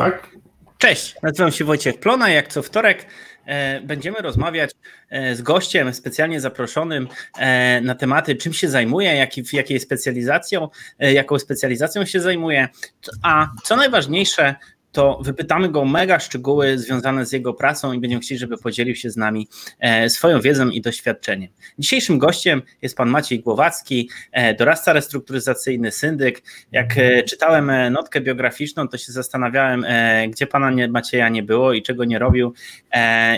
tak? Cześć, nazywam się Wojciech Plona. Jak co wtorek e, będziemy rozmawiać e, z gościem specjalnie zaproszonym e, na tematy, czym się zajmuje, jaki, jakiej specjalizacją, jaką specjalizacją się zajmuje, a co najważniejsze, to wypytamy go mega szczegóły związane z jego pracą i będziemy chcieli, żeby podzielił się z nami e, swoją wiedzą i doświadczeniem. Dzisiejszym gościem jest pan Maciej Głowacki, e, doradca restrukturyzacyjny, syndyk. Jak e, czytałem notkę biograficzną, to się zastanawiałem, gdzie pana Macieja nie było i czego nie robił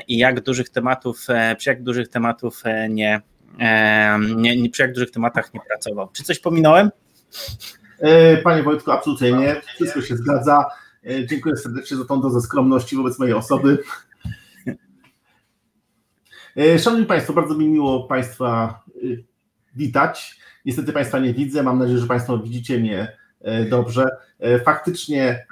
i jak dużych tematów, przy jak dużych tematów nie, nie, przy jak dużych tematach nie pracował. Czy coś pominąłem? Panie Wojtku, absolutnie nie. Wszystko się zgadza. E, dziękuję serdecznie za tą dozę skromności wobec mojej osoby. E, szanowni Państwo, bardzo mi miło Państwa e, witać. Niestety Państwa nie widzę, mam nadzieję, że Państwo widzicie mnie dobrze. Faktycznie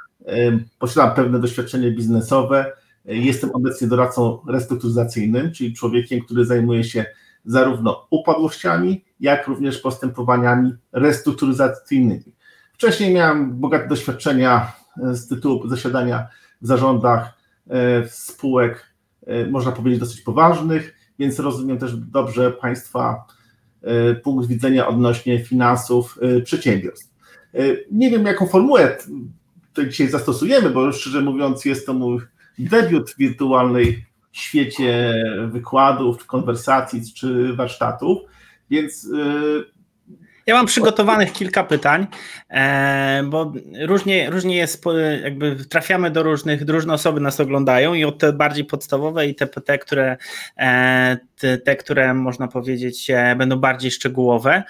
posiadam pewne doświadczenie biznesowe. Jestem obecnie doradcą restrukturyzacyjnym, czyli człowiekiem, który zajmuje się zarówno upadłościami, jak również postępowaniami restrukturyzacyjnymi. Wcześniej miałem bogate doświadczenia z tytułu zasiadania w zarządach e, spółek, e, można powiedzieć, dosyć poważnych, więc rozumiem też dobrze Państwa e, punkt widzenia odnośnie finansów przedsiębiorstw. Nie wiem, jaką formułę dzisiaj zastosujemy, bo szczerze mówiąc, jest to mój debiut w wirtualnej świecie wykładów, konwersacji czy warsztatów, więc ja mam przygotowanych kilka pytań, e, bo różnie, różnie jest, jakby trafiamy do różnych, różne osoby nas oglądają i od te bardziej podstawowe i te, te które, e, te, te, które można powiedzieć e, będą bardziej szczegółowe.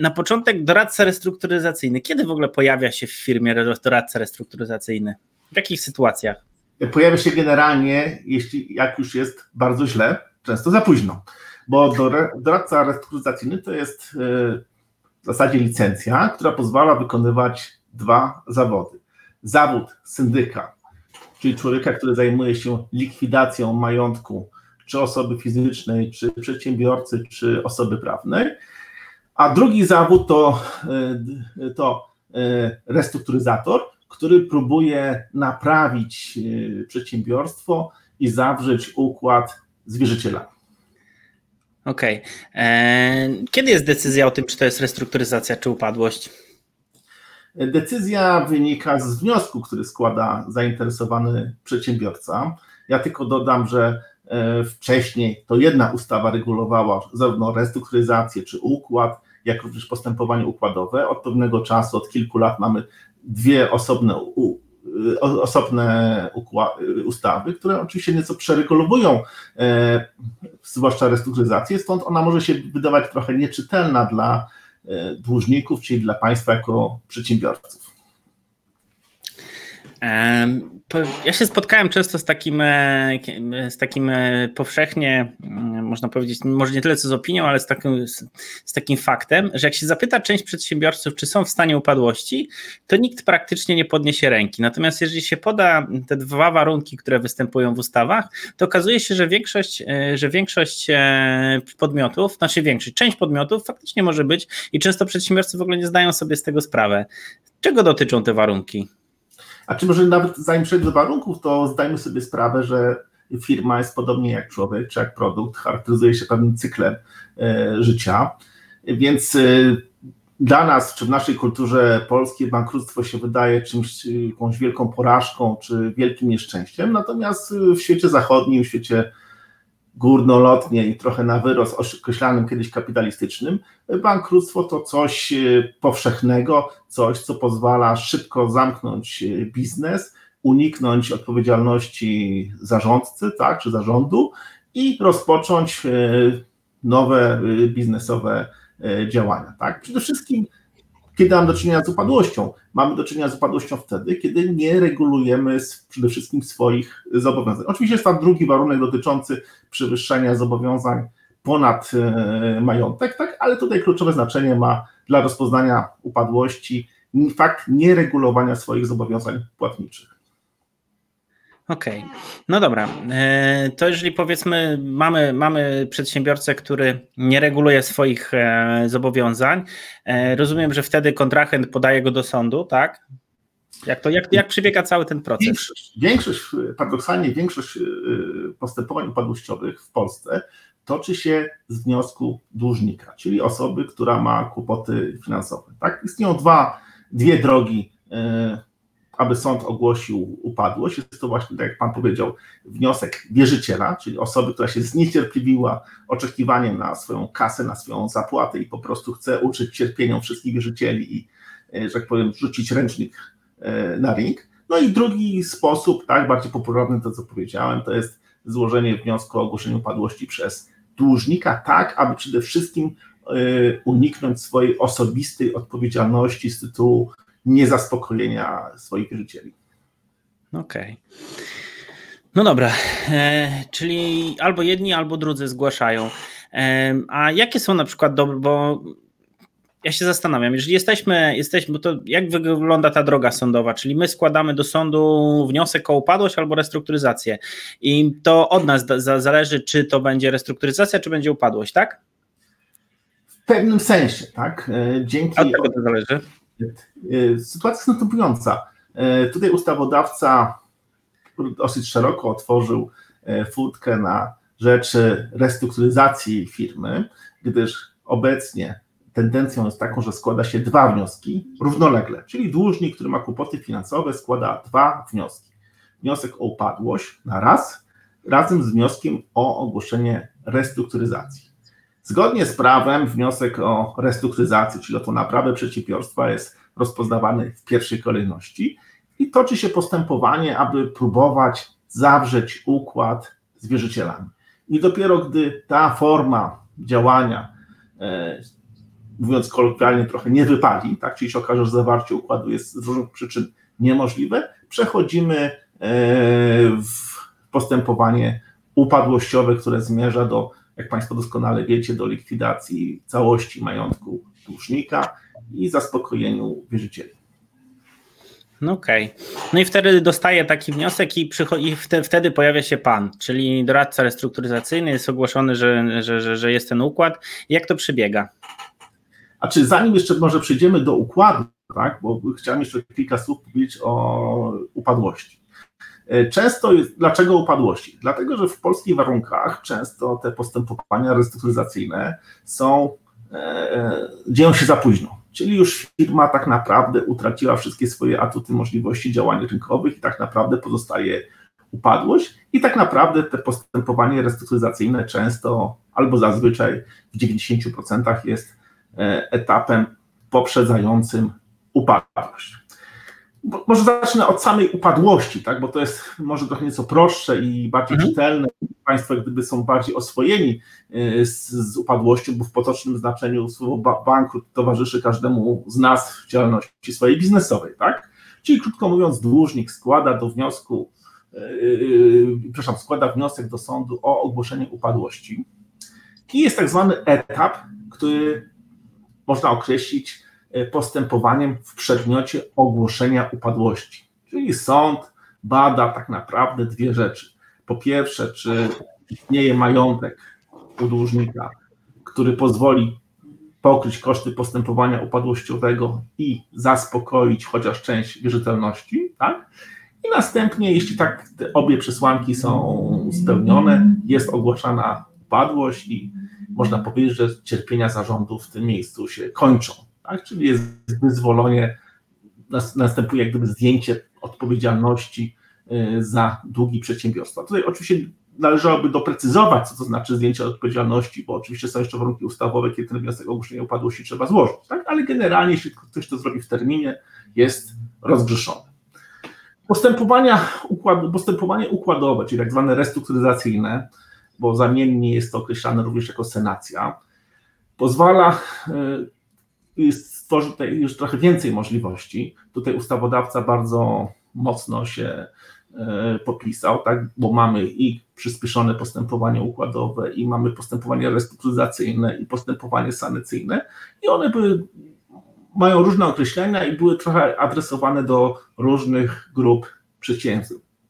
Na początek doradca restrukturyzacyjny. Kiedy w ogóle pojawia się w firmie doradca restrukturyzacyjny? W jakich sytuacjach? Pojawia się generalnie, jeśli jak już jest bardzo źle, często za późno, bo doradca restrukturyzacyjny to jest w zasadzie licencja, która pozwala wykonywać dwa zawody. Zawód syndyka, czyli człowieka, który zajmuje się likwidacją majątku czy osoby fizycznej, czy przedsiębiorcy, czy osoby prawnej, a drugi zawód to, e, to e, restrukturyzator, który próbuje naprawić e, przedsiębiorstwo i zawrzeć układ z wierzycielami. Okej. Okay. E, kiedy jest decyzja o tym, czy to jest restrukturyzacja, czy upadłość? Decyzja wynika z wniosku, który składa zainteresowany przedsiębiorca. Ja tylko dodam, że e, wcześniej to jedna ustawa regulowała zarówno restrukturyzację czy układ, jak również postępowanie układowe. Od pewnego czasu, od kilku lat mamy dwie osobne osobne ustawy, które oczywiście nieco przeregulowują, e, zwłaszcza restrukturyzację, stąd ona może się wydawać trochę nieczytelna dla e, dłużników, czyli dla państwa jako przedsiębiorców. Ja się spotkałem często z takim, e, z takim e, powszechnie, mm, można powiedzieć, może nie tyle co z opinią, ale z takim, z takim faktem, że jak się zapyta część przedsiębiorców, czy są w stanie upadłości, to nikt praktycznie nie podniesie ręki. Natomiast jeżeli się poda te dwa warunki, które występują w ustawach, to okazuje się, że większość, e, że większość podmiotów, znaczy większość, część podmiotów faktycznie może być i często przedsiębiorcy w ogóle nie zdają sobie z tego sprawę. Czego dotyczą te warunki? A czy może nawet zanim przejdę do warunków, to zdajmy sobie sprawę, że firma jest podobnie jak człowiek, czy jak produkt, charakteryzuje się pewnym cyklem e, życia, więc e, dla nas, czy w naszej kulturze polskiej bankructwo się wydaje czymś, jakąś wielką porażką, czy wielkim nieszczęściem, natomiast w świecie zachodnim, w świecie górnolotnie i trochę na wyrost określanym kiedyś kapitalistycznym, bankructwo to coś e, powszechnego, coś, co pozwala szybko zamknąć e, biznes, uniknąć odpowiedzialności zarządcy, tak, czy zarządu i rozpocząć e, nowe biznesowe działania. Tak. Przede wszystkim kiedy mamy do czynienia z upadłością? Mamy do czynienia z upadłością wtedy, kiedy nie regulujemy przede wszystkim swoich zobowiązań. Oczywiście jest tam drugi warunek dotyczący przewyższenia zobowiązań ponad e, majątek, tak, ale tutaj kluczowe znaczenie ma dla rozpoznania upadłości fakt nieregulowania swoich zobowiązań płatniczych. Okej, okay. no dobra. E, to jeżeli powiedzmy, mamy, mamy przedsiębiorcę, który nie reguluje swoich e, zobowiązań, e, rozumiem, że wtedy kontrahent podaje go do sądu, tak? Jak, to, jak, jak przebiega cały ten proces? Większość, większość, paradoksalnie większość postępowań upadłościowych w Polsce toczy się z wniosku dłużnika, czyli osoby, która ma kłopoty finansowe. Tak? Istnieją dwa, dwie drogi, aby sąd ogłosił upadłość. Jest to właśnie, tak jak Pan powiedział, wniosek wierzyciela, czyli osoby, która się zniecierpliwiła oczekiwaniem na swoją kasę, na swoją zapłatę i po prostu chce uczyć cierpieniom wszystkich wierzycieli i, e, że tak powiem, rzucić ręcznik e, na ring. No i drugi sposób, tak, bardziej popularny to, co powiedziałem, to jest złożenie wniosku o ogłoszenie upadłości przez dłużnika, tak aby przede wszystkim e, uniknąć swojej osobistej odpowiedzialności z tytułu niezaspokojenia swoich wierzycieli. Okej. Okay. No dobra, e, czyli albo jedni, albo drudzy zgłaszają. E, a jakie są na przykład dobre, bo ja się zastanawiam, jeżeli jesteśmy, jesteśmy, bo to jak wygląda ta droga sądowa, czyli my składamy do sądu wniosek o upadłość albo restrukturyzację i to od nas zależy, czy to będzie restrukturyzacja, czy będzie upadłość, tak? W pewnym sensie, tak. E, dzięki. Od tego to zależy. E, sytuacja jest następująca. E, tutaj ustawodawca dosyć szeroko otworzył furtkę na rzeczy restrukturyzacji firmy, gdyż obecnie tendencją jest taką, że składa się dwa wnioski równolegle, czyli dłużnik, który ma kłopoty finansowe, składa dwa wnioski. Wniosek o upadłość na raz, razem z wnioskiem o ogłoszenie restrukturyzacji. Zgodnie z prawem wniosek o restrukturyzację, czyli o tą naprawę przedsiębiorstwa jest rozpoznawany w pierwszej kolejności i toczy się postępowanie, aby próbować zawrzeć układ z wierzycielami. I dopiero gdy ta forma działania e, mówiąc kolokwialnie, trochę nie wypali, tak? czyli się okaże, że zawarcie układu jest z różnych przyczyn niemożliwe, przechodzimy e, w postępowanie upadłościowe, które zmierza do, jak Państwo doskonale wiecie, do likwidacji całości majątku dłużnika i zaspokojeniu wierzycieli. No okej. Okay. No i wtedy dostaje taki wniosek i, i wtedy pojawia się pan, czyli doradca restrukturyzacyjny, jest ogłoszony, że, że, że, że jest ten układ. Jak to przebiega? A czy zanim jeszcze może przejdziemy do układu, tak, bo chciałem jeszcze kilka słów powiedzieć o upadłości. E, często dlaczego upadłości? Dlatego, że w polskich warunkach często te postępowania restrukturyzacyjne są, e, dzieją się za późno. Czyli już firma tak naprawdę utraciła wszystkie swoje atuty możliwości działań rynkowych i tak naprawdę pozostaje upadłość i tak naprawdę te postępowanie restrukturyzacyjne często albo zazwyczaj w 90% jest E, etapem poprzedzającym upadłość. Może zacznę od samej upadłości, tak? bo to jest może trochę nieco prostsze i bardziej mhm. czytelne. Państwo gdyby są bardziej oswojeni e, z, z, upadłością, bo w potocznym znaczeniu słowo bankrut towarzyszy każdemu z nas w działalności swojej biznesowej. Tak? Czyli krótko mówiąc, dłużnik składa do wniosku, yy, przepraszam, składa wniosek do sądu o ogłoszenie upadłości. I jest tak zwany etap, który można określić postępowaniem w przedmiocie ogłoszenia upadłości. Czyli sąd bada tak naprawdę dwie rzeczy. Po pierwsze, czy istnieje majątek u dłużnika, który pozwoli pokryć koszty postępowania upadłościowego i zaspokoić chociaż część wierzytelności, tak? I następnie, jeśli tak obie przesłanki są spełnione, jest ogłaszana upadłość i można powiedzieć, że cierpienia zarządu w tym miejscu się kończą. Tak? Czyli jest wyzwolenie, następuje jak gdyby zdjęcie odpowiedzialności y, za długi przedsiębiorstwa. Tutaj oczywiście należałoby doprecyzować, co to znaczy zdjęcie odpowiedzialności, bo oczywiście są jeszcze warunki ustawowe, kiedy ten wniosek o ogłoszenie upadłości trzeba złożyć, tak? ale generalnie, jeśli ktoś to zrobi w terminie, jest rozgrzeszony. Postępowania układ, postępowanie układowe, czyli tak zwane restrukturyzacyjne, bo zamiennie jest to określane również jako senacja, pozwala y, stworzyć tutaj już trochę więcej możliwości. Tutaj ustawodawca bardzo mocno się y, popisał, tak, bo mamy i przyspieszone postępowanie układowe, i mamy postępowanie restrukturyzacyjne, i postępowanie sanacyjne, i one były, mają różne określenia i były trochę adresowane do różnych grup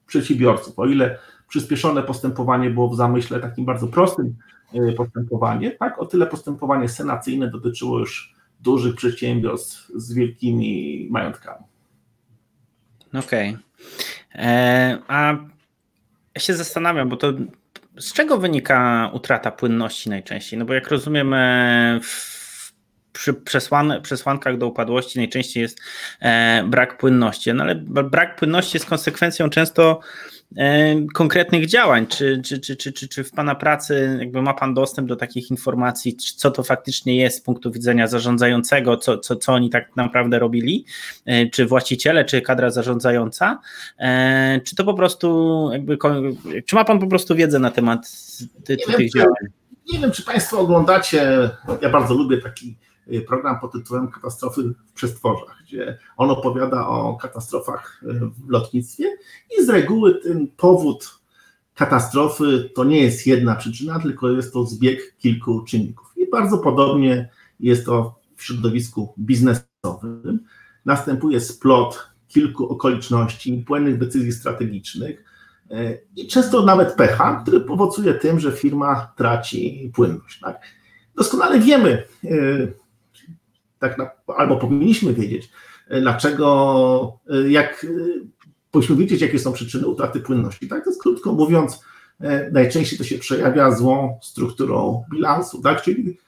przedsiębiorców. O ile przyspieszone postępowanie było w zamyśle takim bardzo prostym e, postępowanie, tak? O tyle postępowanie senacyjne dotyczyło już dużych przedsiębiorstw z wielkimi majątkami. Okej. Okay. E, a ja się zastanawiam, bo to z czego wynika utrata płynności najczęściej? No bo jak rozumiem, e, przy przesłan, przesłankach do upadłości najczęściej jest e, brak płynności, no ale brak płynności jest konsekwencją często konkretnych działań? Czy, czy, czy, czy, czy, czy w Pana pracy jakby ma Pan dostęp do takich informacji, co to faktycznie jest z punktu widzenia zarządzającego, co, co, co oni tak naprawdę robili? E, czy właściciele, czy kadra zarządzająca? E, czy to po prostu jakby, czy ma Pan po prostu wiedzę na temat ty, tych wiem, działań? Nie wiem, czy Państwo oglądacie, ja bardzo lubię taki program pod tytułem Katastrofy w przestworzach, gdzie on opowiada o katastrofach y, w lotnictwie i z reguły ten powód katastrofy to nie jest jedna przyczyna, tylko jest to zbieg kilku czynników. I bardzo podobnie jest to w środowisku biznesowym. Następuje splot kilku okoliczności, błędnych decyzji strategicznych y, i często nawet pecha, który powoduje tym, że firma traci płynność. Tak? Doskonale wiemy, tak na, albo powinniśmy wiedzieć, e, dlaczego, e, jak e, powinniśmy wiedzieć, jakie są przyczyny utraty płynności. Tak, to jest krótko mówiąc, najczęściej to się przejawia złą strukturą bilansu, tak, czyli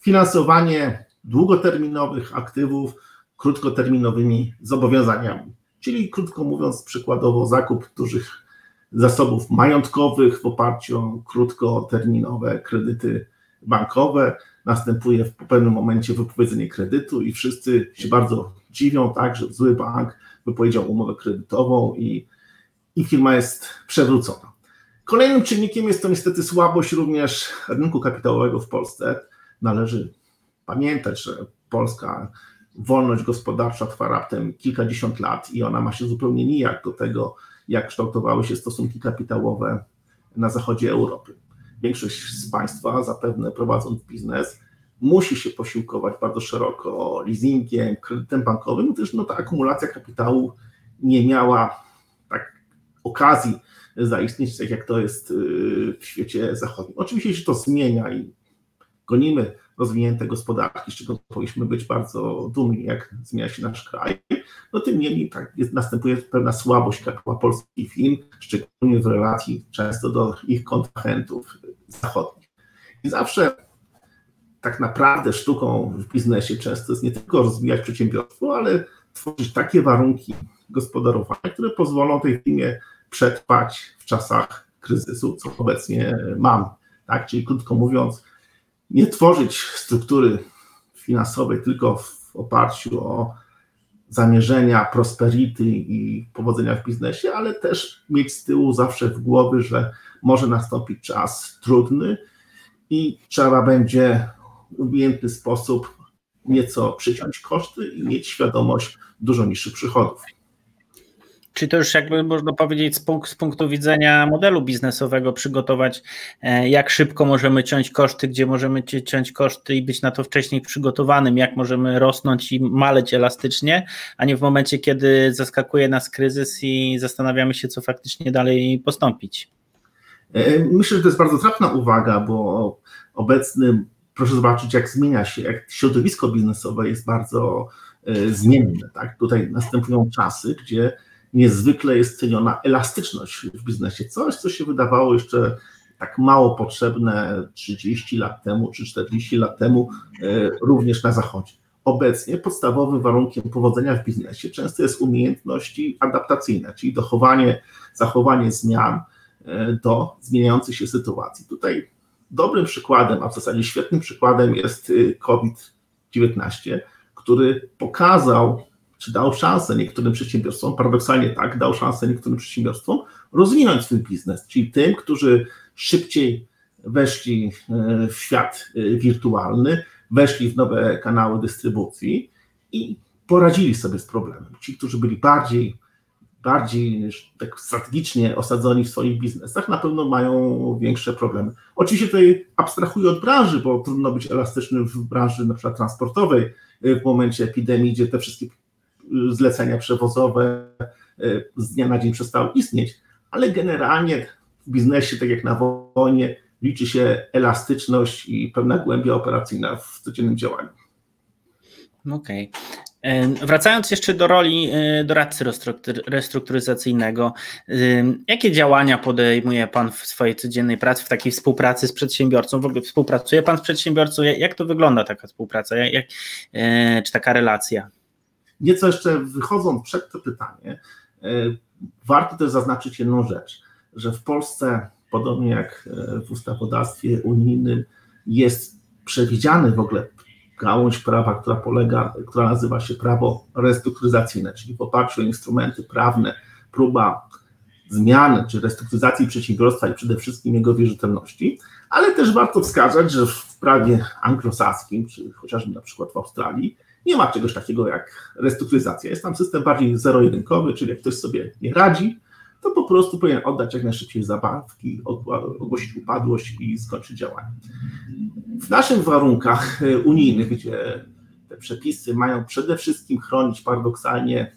finansowanie długoterminowych aktywów krótkoterminowymi zobowiązaniami. Czyli krótko mówiąc, przykładowo zakup dużych zasobów majątkowych w oparciu o krótkoterminowe kredyty bankowe, następuje w pewnym momencie wypowiedzenie kredytu i wszyscy się bardzo dziwią, tak, że zły bank wypowiedział umowę kredytową i, i firma jest przewrócona. Kolejnym czynnikiem jest to niestety słabość również rynku kapitałowego w Polsce. Należy pamiętać, że Polska wolność gospodarcza trwa raptem kilkadziesiąt lat i ona ma się zupełnie nijak do tego, jak kształtowały się stosunki kapitałowe na zachodzie Europy większość z Państwa, zapewne prowadząc biznes, musi się posiłkować bardzo szeroko leasingiem, kredytem bankowym, gdyż no, ta akumulacja kapitału nie miała tak okazji zaistnieć, tak jak to jest y, w świecie zachodnim. Oczywiście się to zmienia i gonimy rozwinięte gospodarki, z czego powinniśmy być bardzo dumni, jak zmienia się nasz kraj. No tym niemniej tak, jest, następuje pewna słabość kapitału polskich firm, szczególnie w relacji często do ich kontrahentów zachodnich. I zawsze tak naprawdę sztuką w biznesie często jest nie tylko rozwijać przedsiębiorstwo, ale tworzyć takie warunki gospodarowania, które pozwolą tej firmie przetrwać w czasach kryzysu, co obecnie mam. Tak? Czyli krótko mówiąc, nie tworzyć struktury finansowej tylko w oparciu o zamierzenia, prosperity i powodzenia w biznesie, ale też mieć z tyłu zawsze w głowie, że może nastąpić czas trudny i trzeba będzie w umiejętny sposób nieco przyciąć koszty i mieć świadomość dużo niższych przychodów. Czy to już jakby można powiedzieć z, z, punktu widzenia modelu biznesowego przygotować, e, jak szybko możemy ciąć koszty, gdzie możemy ciąć koszty i być na to wcześniej przygotowanym, jak możemy rosnąć i maleć elastycznie, a nie w momencie, kiedy zaskakuje nas kryzys i zastanawiamy się, co faktycznie dalej postąpić. E, myślę, że to jest bardzo trafna uwaga, bo obecny, proszę zobaczyć, jak zmienia się, jak środowisko biznesowe jest bardzo e, zmienne. Tak? Tutaj następują czasy, gdzie niezwykle jest ceniona elastyczność w biznesie. Coś, co się wydawało jeszcze tak mało potrzebne 30 lat temu czy 40 lat temu, e, również na Zachodzie. Obecnie podstawowym warunkiem powodzenia w biznesie często jest umiejętności adaptacyjne, czyli dochowanie, zachowanie zmian e, do zmieniających się sytuacji. Tutaj dobrym przykładem, a w zasadzie świetnym przykładem jest e, COVID-19, który pokazał czy dał szansę niektórym przedsiębiorstwom, paradoksalnie tak, dał szansę niektórym przedsiębiorstwom rozwinąć swój biznes, czyli tym, którzy szybciej weszli e, w świat e, wirtualny, weszli w nowe kanały dystrybucji i poradzili sobie z problemem. Ci, którzy byli bardziej, bardziej tak strategicznie osadzoni w swoich biznesach, na pewno mają większe problemy. Oczywiście tutaj abstrahuję od branży, bo trudno być elastycznym w branży na przykład transportowej e, w momencie epidemii, gdzie te wszystkie zlecenia przewozowe e, z dnia na dzień przestały istnieć, ale generalnie w biznesie, tak jak na wojnie, liczy się elastyczność i pewna głębia operacyjna w codziennym działaniu. Okej. Okay. Wracając jeszcze do roli e, doradcy restrukturyzacyjnego, jakie działania podejmuje Pan w swojej codziennej pracy, w takiej współpracy z przedsiębiorcą? W ogóle współpracuje Pan z przedsiębiorcą? Jak to wygląda taka współpraca, jak, e, czy taka relacja? Nieco jeszcze wychodząc przed to pytanie, e, warto też zaznaczyć jedną rzecz, że w Polsce, podobnie jak w ustawodawstwie unijnym, jest przewidziany w ogóle gałąź prawa, która polega, która nazywa się prawo restrukturyzacyjne, czyli w oparciu o instrumenty prawne, próba zmiany czy restrukturyzacji przedsiębiorstwa i przede wszystkim jego wierzytelności, ale też warto wskazać, że w prawie anglosaskim, czy chociażby na przykład w Australii, nie ma czegoś takiego jak restrukturyzacja. Jest tam system bardziej zero-jedynkowy, czyli jak ktoś sobie nie radzi, to po prostu powinien oddać jak najszybciej zabawki, ogłosić upadłość i skończyć działanie. W naszych warunkach e, unijnych, gdzie te przepisy mają przede wszystkim chronić paradoksalnie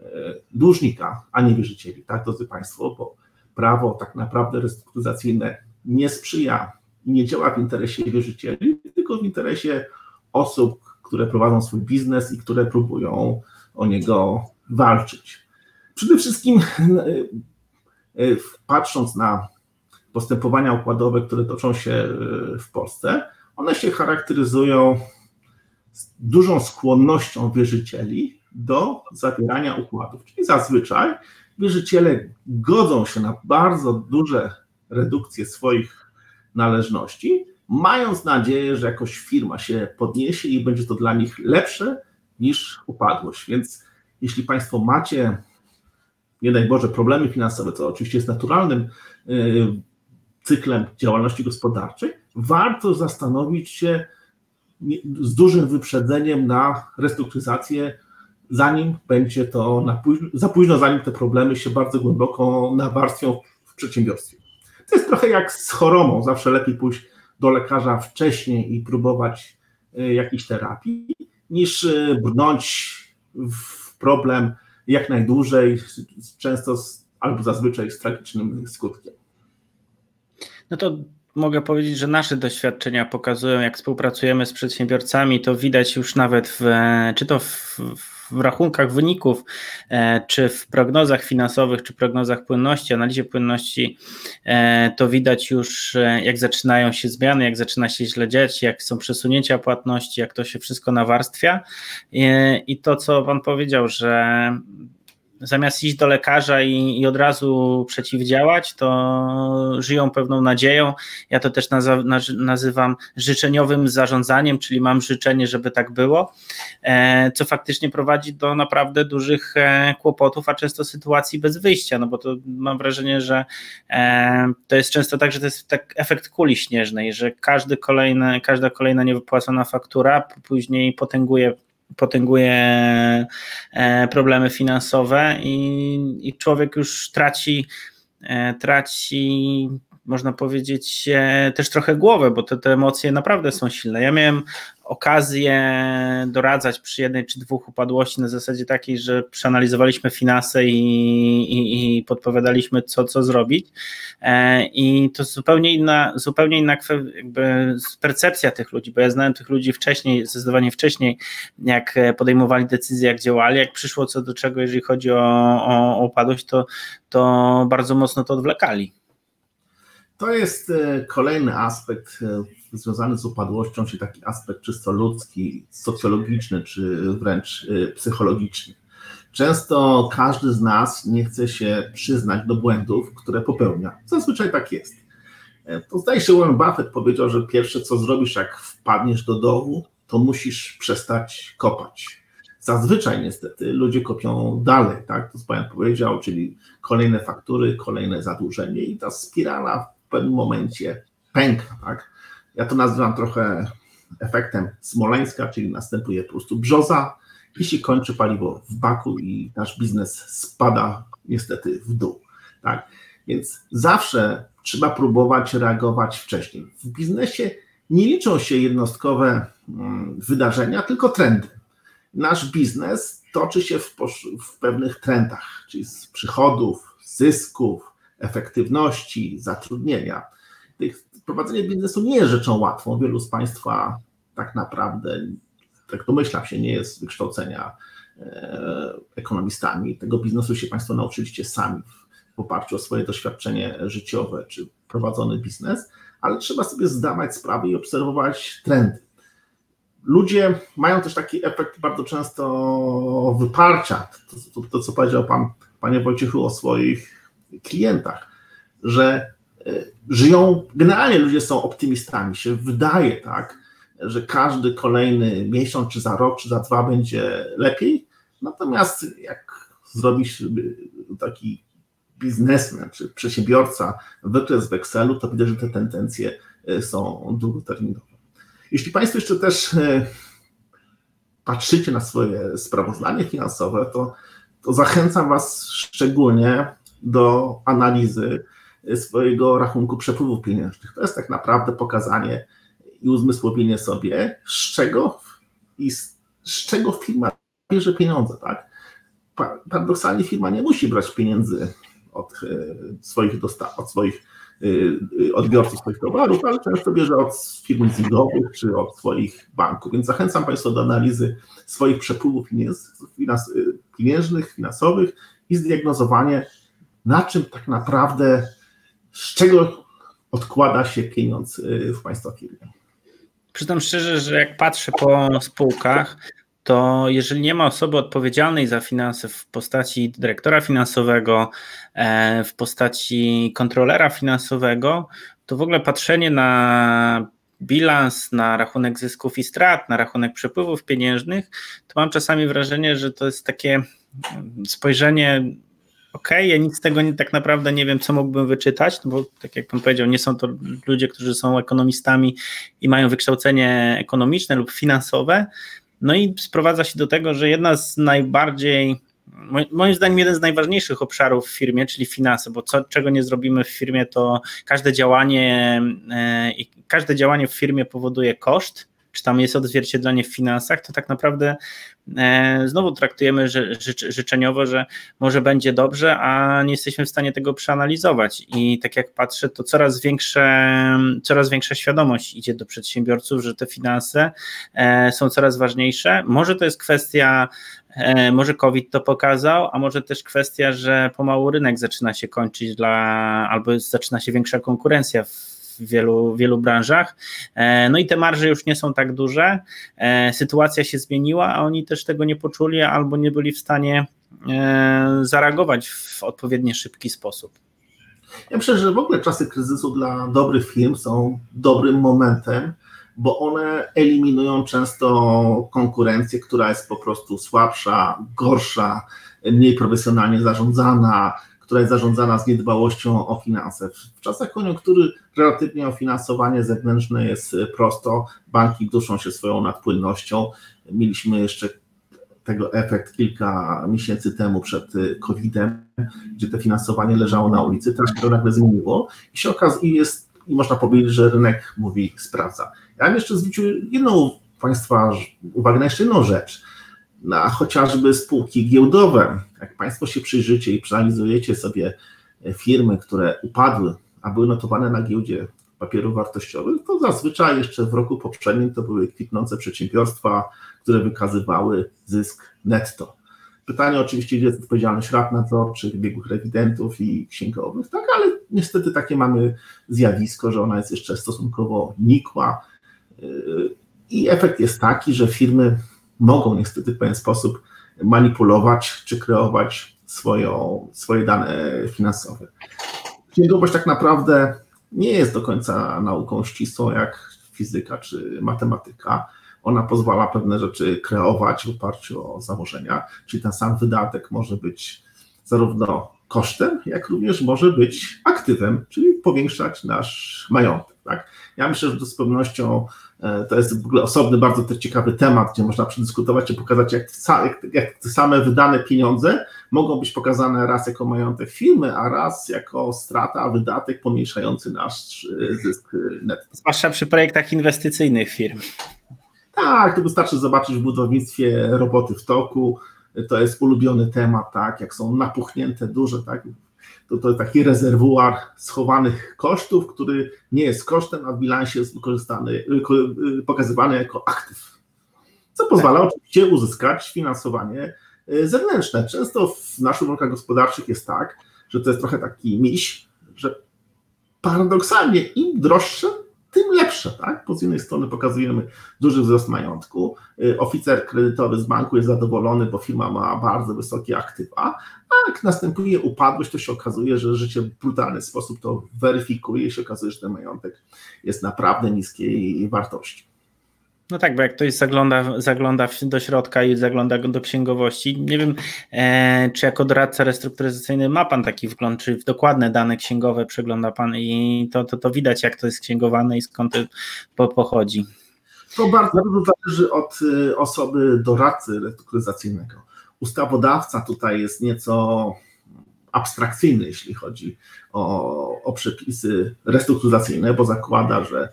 e, dłużnika, a nie wierzycieli, tak, drodzy Państwo, bo prawo tak naprawdę restrukturyzacyjne nie sprzyja i nie działa w interesie wierzycieli, tylko w interesie osób, które prowadzą swój biznes i które próbują o niego walczyć. Przede wszystkim e, e, patrząc na postępowania układowe, które toczą się e, w Polsce, one się charakteryzują dużą skłonnością wierzycieli do zawierania układów. Czyli zazwyczaj wierzyciele godzą się na bardzo duże redukcje swoich należności, mając nadzieję, że jakoś firma się podniesie i będzie to dla nich lepsze niż upadłość. Więc jeśli Państwo macie nie daj Boże, problemy finansowe, co oczywiście jest naturalnym y, cyklem działalności gospodarczej, warto zastanowić się z dużym wyprzedzeniem na restrukturyzację, zanim będzie to późno, za późno, zanim te problemy się bardzo głęboko nawarstwią w przedsiębiorstwie. To jest trochę jak z chorobą, zawsze lepiej pójść do lekarza wcześniej i próbować y, jakiejś terapii, niż y, brnąć w problem jak najdłużej, często z, albo zazwyczaj z tragicznym skutkiem. No to mogę powiedzieć, że nasze doświadczenia pokazują, jak współpracujemy z przedsiębiorcami, to widać już nawet w, czy to w, w rachunkach wyników, e, czy w prognozach finansowych, czy prognozach płynności, analizie płynności, e, to widać już, e, jak zaczynają się zmiany, jak zaczyna się źle dziać, jak są przesunięcia płatności, jak to się wszystko nawarstwia. I to, co Pan powiedział, że zamiast iść do lekarza i, i, od razu przeciwdziałać, to żyją pewną nadzieją. Ja to też nazywam życzeniowym zarządzaniem, czyli mam życzenie, żeby tak było, e, co faktycznie prowadzi do naprawdę dużych e, kłopotów, a często sytuacji bez wyjścia, no bo to mam wrażenie, że e, to jest często tak, że to jest tak efekt kuli śnieżnej, że każdy kolejny, każda kolejna niewypłacona faktura później potęguje potęguje e, problemy finansowe i, i człowiek już traci, e, traci można powiedzieć, też trochę głowę, bo te, te emocje naprawdę są silne. Ja miałem okazję doradzać przy jednej czy dwóch upadłości na zasadzie takiej, że przeanalizowaliśmy finanse i, i, i podpowiadaliśmy, co, co zrobić. E, I to zupełnie inna, zupełnie inna percepcja tych ludzi, bo ja znałem tych ludzi wcześniej, zdecydowanie wcześniej, jak podejmowali decyzje, jak działali, jak przyszło co do czego, jeżeli chodzi o, o, o upadłość, to, to bardzo mocno to odwlekali. To jest e, kolejny aspekt e, związany z upadłością, czyli taki aspekt czysto ludzki, socjologiczny, czy wręcz e, psychologiczny. Często każdy z nas nie chce się przyznać do błędów, które popełnia. Zazwyczaj tak jest. To zdaje się, Warren Buffett powiedział, że pierwsze co zrobisz, jak wpadniesz do dołu, to musisz przestać kopać. Zazwyczaj niestety ludzie kopią dalej, tak? To co Pan powiedział, czyli kolejne faktury, kolejne zadłużenie i ta spirala w pewnym momencie pęka. Tak? Ja to nazywam trochę efektem Smoleńska, czyli następuje po prostu brzoza i się kończy paliwo w baku i nasz biznes spada niestety w dół. Tak? Więc zawsze trzeba próbować reagować wcześniej. W biznesie nie liczą się jednostkowe mm, wydarzenia, tylko trendy. Nasz biznes toczy się w, w pewnych trendach, czyli z przychodów, zysków, efektywności, zatrudnienia. Prowadzenie biznesu nie jest rzeczą łatwą. Wielu z Państwa tak naprawdę tak domyślam się, nie jest wykształcenia ekonomistami. Tego biznesu się Państwo nauczyliście sami w oparciu o swoje doświadczenie życiowe czy prowadzony biznes, ale trzeba sobie zdawać sprawę i obserwować trendy. Ludzie mają też taki efekt bardzo często wyparcia, to, to, to co powiedział Pan, Panie Wojciechu o swoich klientach, że e, żyją, generalnie ludzie są optymistami, się wydaje tak, że każdy kolejny miesiąc, czy za rok, czy za dwa będzie lepiej, natomiast jak zrobisz taki biznesmen czy przedsiębiorca wykres w Excelu, to widać, że te tendencje e, są długoterminowe. Jeśli Państwo jeszcze też e, patrzycie na swoje sprawozdanie finansowe, to, to zachęcam Was szczególnie do analizy swojego rachunku przepływów pieniężnych. To jest tak naprawdę pokazanie i uzmysłowienie sobie, z czego i z, z czego firma bierze pieniądze, tak? Paradoksalnie firma nie musi brać pieniędzy od e, swoich dostaw, od swoich e, e, odbiorców swoich towarów, ale często bierze od firm leasingowych czy od swoich banków. Więc zachęcam Państwa do analizy swoich przepływów pieniężnych, finansowych i zdiagnozowanie, na czym tak naprawdę, z czego odkłada się pieniądz w Państwa firmie. Przyznam szczerze, że jak patrzę po spółkach, to jeżeli nie ma osoby odpowiedzialnej za finanse w postaci dyrektora finansowego, e, w postaci kontrolera finansowego, to w ogóle patrzenie na bilans, na rachunek zysków i strat, na rachunek przepływów pieniężnych, to mam czasami wrażenie, że to jest takie spojrzenie ok, ja nic z tego nie, tak naprawdę nie wiem, co mógłbym wyczytać, no bo tak jak pan powiedział, nie są to ludzie, którzy są ekonomistami i mają wykształcenie ekonomiczne lub finansowe, no i sprowadza się do tego, że jedna z najbardziej, moim zdaniem, jeden z najważniejszych obszarów w firmie, czyli finanse, bo co, czego nie zrobimy w firmie, to każde działanie, e, każde działanie w firmie powoduje koszt czy tam jest odzwierciedlenie w finansach, to tak naprawdę e, znowu traktujemy życzeniowo, że może będzie dobrze, a nie jesteśmy w stanie tego przeanalizować. I tak jak patrzę, to coraz większe, coraz większa świadomość idzie do przedsiębiorców, że te finanse e, są coraz ważniejsze. Może to jest kwestia e, może COVID to pokazał, a może też kwestia, że pomału rynek zaczyna się kończyć dla, albo zaczyna się większa konkurencja w w wielu, wielu branżach. E, no i te marże już nie są tak duże. E, sytuacja się zmieniła, a oni też tego nie poczuli albo nie byli w stanie e, zareagować w odpowiednio szybki sposób. Ja myślę, że w ogóle czasy kryzysu dla dobrych firm są dobrym momentem, bo one eliminują często konkurencję, która jest po prostu słabsza, gorsza, mniej profesjonalnie zarządzana, która jest zarządzana z niedbałością o finanse. W czasach koniunktury relatywnie o finansowanie zewnętrzne jest prosto, banki duszą się swoją nadpłynnością. Mieliśmy jeszcze tego efekt kilka miesięcy temu przed COVID-em, gdzie to finansowanie leżało na ulicy, teraz się to nagle zmieniło i się okazuje, jest, i można powiedzieć, że rynek mówi sprawdza. Ja bym jeszcze zwrócił jedną Państwa uwagę na jeszcze jedną rzecz na chociażby spółki giełdowe. Jak Państwo się przyjrzycie i przeanalizujecie sobie firmy, które upadły, a były notowane na giełdzie papierów wartościowych, to zazwyczaj jeszcze w roku poprzednim to były kwitnące przedsiębiorstwa, które wykazywały zysk netto. Pytanie oczywiście, gdzie jest odpowiedzialność rad nadzorczych, biegłych rewidentów i księgowych, tak, ale niestety takie mamy zjawisko, że ona jest jeszcze stosunkowo nikła yy, i efekt jest taki, że firmy mogą niestety w pewien sposób manipulować czy kreować swoją, swoje dane finansowe. Księgowość tak naprawdę nie jest do końca nauką ścisłą jak fizyka czy matematyka. Ona pozwala pewne rzeczy kreować w oparciu o założenia, czyli ten sam wydatek może być zarówno kosztem, jak również może być aktywem, czyli powiększać nasz majątek. Tak? Ja myślę, że to z pewnością e, to jest w ogóle osobny, bardzo ciekawy temat, gdzie można przedyskutować i pokazać, jak, jak, jak te same wydane pieniądze mogą być pokazane raz jako majątek firmy, a raz jako strata, wydatek pomniejszający nasz e, zysk netto. Zwłaszcza przy projektach inwestycyjnych firm. Tak, to wystarczy zobaczyć w budownictwie roboty w toku, to jest ulubiony temat, tak, jak są napuchnięte duże, tak, to, to taki rezerwuar schowanych kosztów, który nie jest kosztem, a w bilansie jest wykorzystany, pokazywany jako aktyw. Co pozwala oczywiście uzyskać finansowanie zewnętrzne. Często w naszych warunkach gospodarczych jest tak, że to jest trochę taki miś, że paradoksalnie im droższe, tym lepsze. Tak? Bo z jednej strony pokazujemy duży wzrost majątku, y, oficer kredytowy z banku jest zadowolony, bo firma ma bardzo wysokie aktywa, a jak następuje upadłość, to się okazuje, że życie w brutalny sposób to weryfikuje i się okazuje, że ten majątek jest naprawdę niskiej wartości. No tak, bo jak ktoś zagląda, zagląda do środka i zagląda do księgowości, nie wiem, e, czy jako doradca restrukturyzacyjny ma Pan taki wgląd, czy w dokładne dane księgowe przegląda Pan i to, to, to widać, jak to jest księgowane i skąd to pochodzi. To bardzo dużo zależy od y, osoby doradcy restrukturyzacyjnego. Ustawodawca tutaj jest nieco abstrakcyjny, jeśli chodzi o, o przepisy restrukturyzacyjne, bo zakłada, że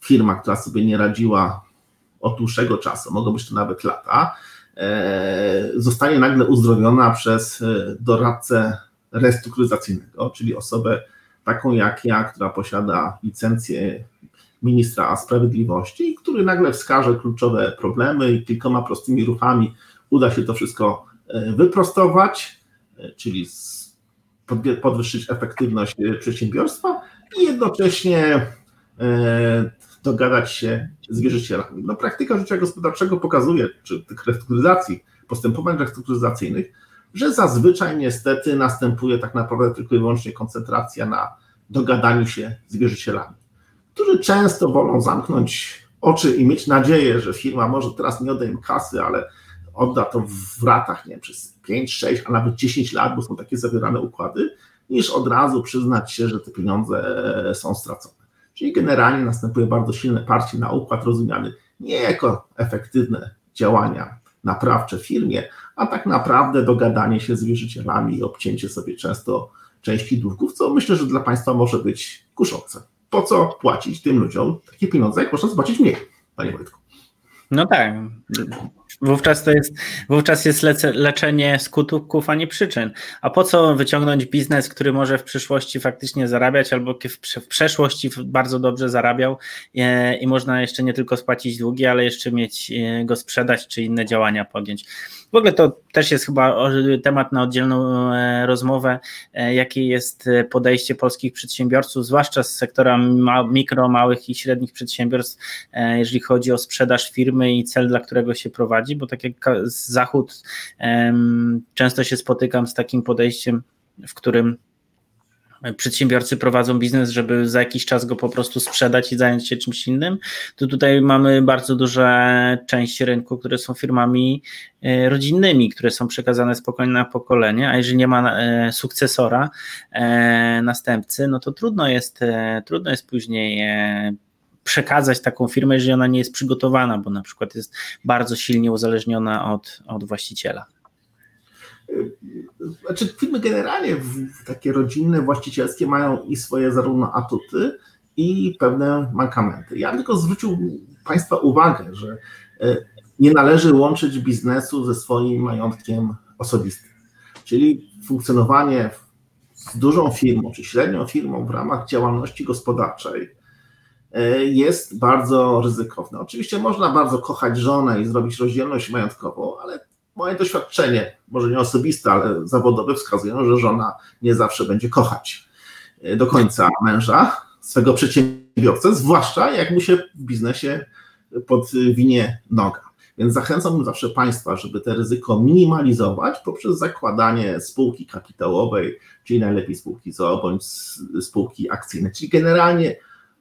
firma, która sobie nie radziła od dłuższego czasu, mogą być to nawet lata, e, zostanie nagle uzdrowiona przez e, doradcę restrukturyzacyjnego, czyli osobę taką jak ja, która posiada licencję ministra sprawiedliwości, który nagle wskaże kluczowe problemy i kilkoma prostymi ruchami uda się to wszystko e, wyprostować, czyli podwyższyć efektywność przedsiębiorstwa i jednocześnie dogadać się z wierzycielami. No, praktyka życia gospodarczego pokazuje, czy tych restrukturyzacji, postępowań restrukturyzacyjnych, że zazwyczaj niestety następuje tak naprawdę tylko i wyłącznie koncentracja na dogadaniu się z wierzycielami, którzy często wolą zamknąć oczy i mieć nadzieję, że firma może teraz nie odda im kasy, ale odda to w ratach, nie wiem, przez 5, 6, a nawet 10 lat, bo są takie zawierane układy, niż od razu przyznać się, że te pieniądze są stracone. Czyli generalnie następuje bardzo silne parcie na układ rozumiany nie jako efektywne działania naprawcze w firmie, a tak naprawdę dogadanie się z wierzycielami i obcięcie sobie często części długów, co myślę, że dla Państwa może być kuszące. Po co płacić tym ludziom takie pieniądze, jak można zapłacić mniej, Panie Wojtku? No tak. Wówczas to jest, wówczas jest leczenie skutków, a nie przyczyn. A po co wyciągnąć biznes, który może w przyszłości faktycznie zarabiać, albo w, w przeszłości bardzo dobrze zarabiał i, e, i można jeszcze nie tylko spłacić długi, ale jeszcze mieć e, go sprzedać, czy inne działania podjąć. W ogóle to też jest chyba temat na oddzielną e, rozmowę, jakie jest podejście polskich przedsiębiorców, zwłaszcza z sektora mikro, małych i średnich przedsiębiorstw, jeżeli chodzi o sprzedaż firmy i cel, dla którego się prowadzi, bo tak jak Zachód, często się spotykam z takim podejściem, w którym przedsiębiorcy prowadzą biznes, żeby za jakiś czas go po prostu sprzedać i zająć się czymś innym, to tutaj mamy bardzo duże części rynku, które są firmami e, rodzinnymi, które są przekazane spokojnie na pokolenie, a jeżeli nie ma e, sukcesora, e, następcy, no to trudno jest, trudno jest później przekazać taką firmę, jeżeli ona nie jest przygotowana, bo na przykład jest bardzo silnie uzależniona od, od właściciela. Znaczy, firmy generalnie takie rodzinne, właścicielskie mają i swoje zarówno atuty, i pewne mankamenty. Ja tylko zwrócił Państwa uwagę, że e, nie należy łączyć biznesu ze swoim majątkiem osobistym. Czyli funkcjonowanie z dużą firmą czy średnią firmą w ramach działalności gospodarczej e, jest bardzo ryzykowne. Oczywiście można bardzo kochać żonę i zrobić rozdzielność majątkową, ale moje doświadczenie, może nie osobiste, ale zawodowe, wskazują, że żona nie zawsze będzie kochać e, do końca męża, swego przedsiębiorcę, zwłaszcza jak mu się w biznesie podwinie noga. Więc zachęcam zawsze Państwa, żeby te ryzyko minimalizować poprzez zakładanie spółki kapitałowej, czyli najlepiej spółki ZOO bądź spółki akcyjne, czyli generalnie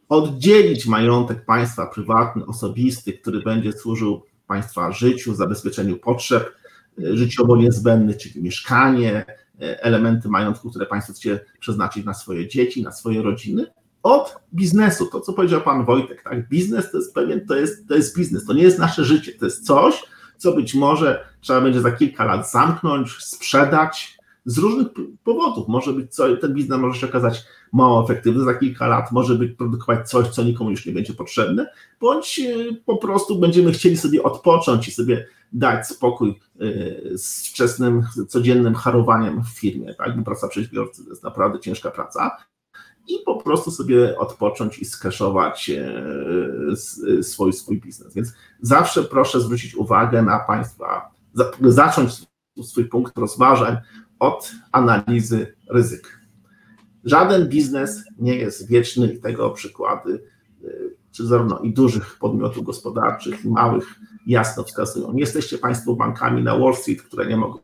oddzielić majątek państwa prywatny, osobisty, który będzie służył Państwa życiu, zabezpieczeniu potrzeb, życiowo niezbędny, czyli mieszkanie, elementy majątku, które Państwo chcecie przeznaczyć na swoje dzieci, na swoje rodziny, od biznesu. To, co powiedział Pan Wojtek, tak? Biznes to jest pewien, to jest, to jest biznes, to nie jest nasze życie, to jest coś, co być może trzeba będzie za kilka lat zamknąć, sprzedać z różnych powodów. Może być co, ten biznes może się okazać mało efektywny za kilka lat, może być produkować coś, co nikomu już nie będzie potrzebne, bądź e, po prostu będziemy chcieli sobie odpocząć i sobie dać spokój e, z wczesnym, codziennym harowaniem w firmie, tak? Bo praca przedsiębiorcy to jest naprawdę ciężka praca. i po prostu sobie odpocząć i skeszować swój, swój biznes. Więc zawsze proszę zwrócić uwagę na Państwa, zacząć swój punkt rozważań od analizy ryzyk. Żaden biznes nie jest wieczny i tego przykłady, czy zarówno i dużych podmiotów gospodarczych, i małych, jasno wskazują. Nie jesteście Państwo bankami na Wall Street, które nie mogą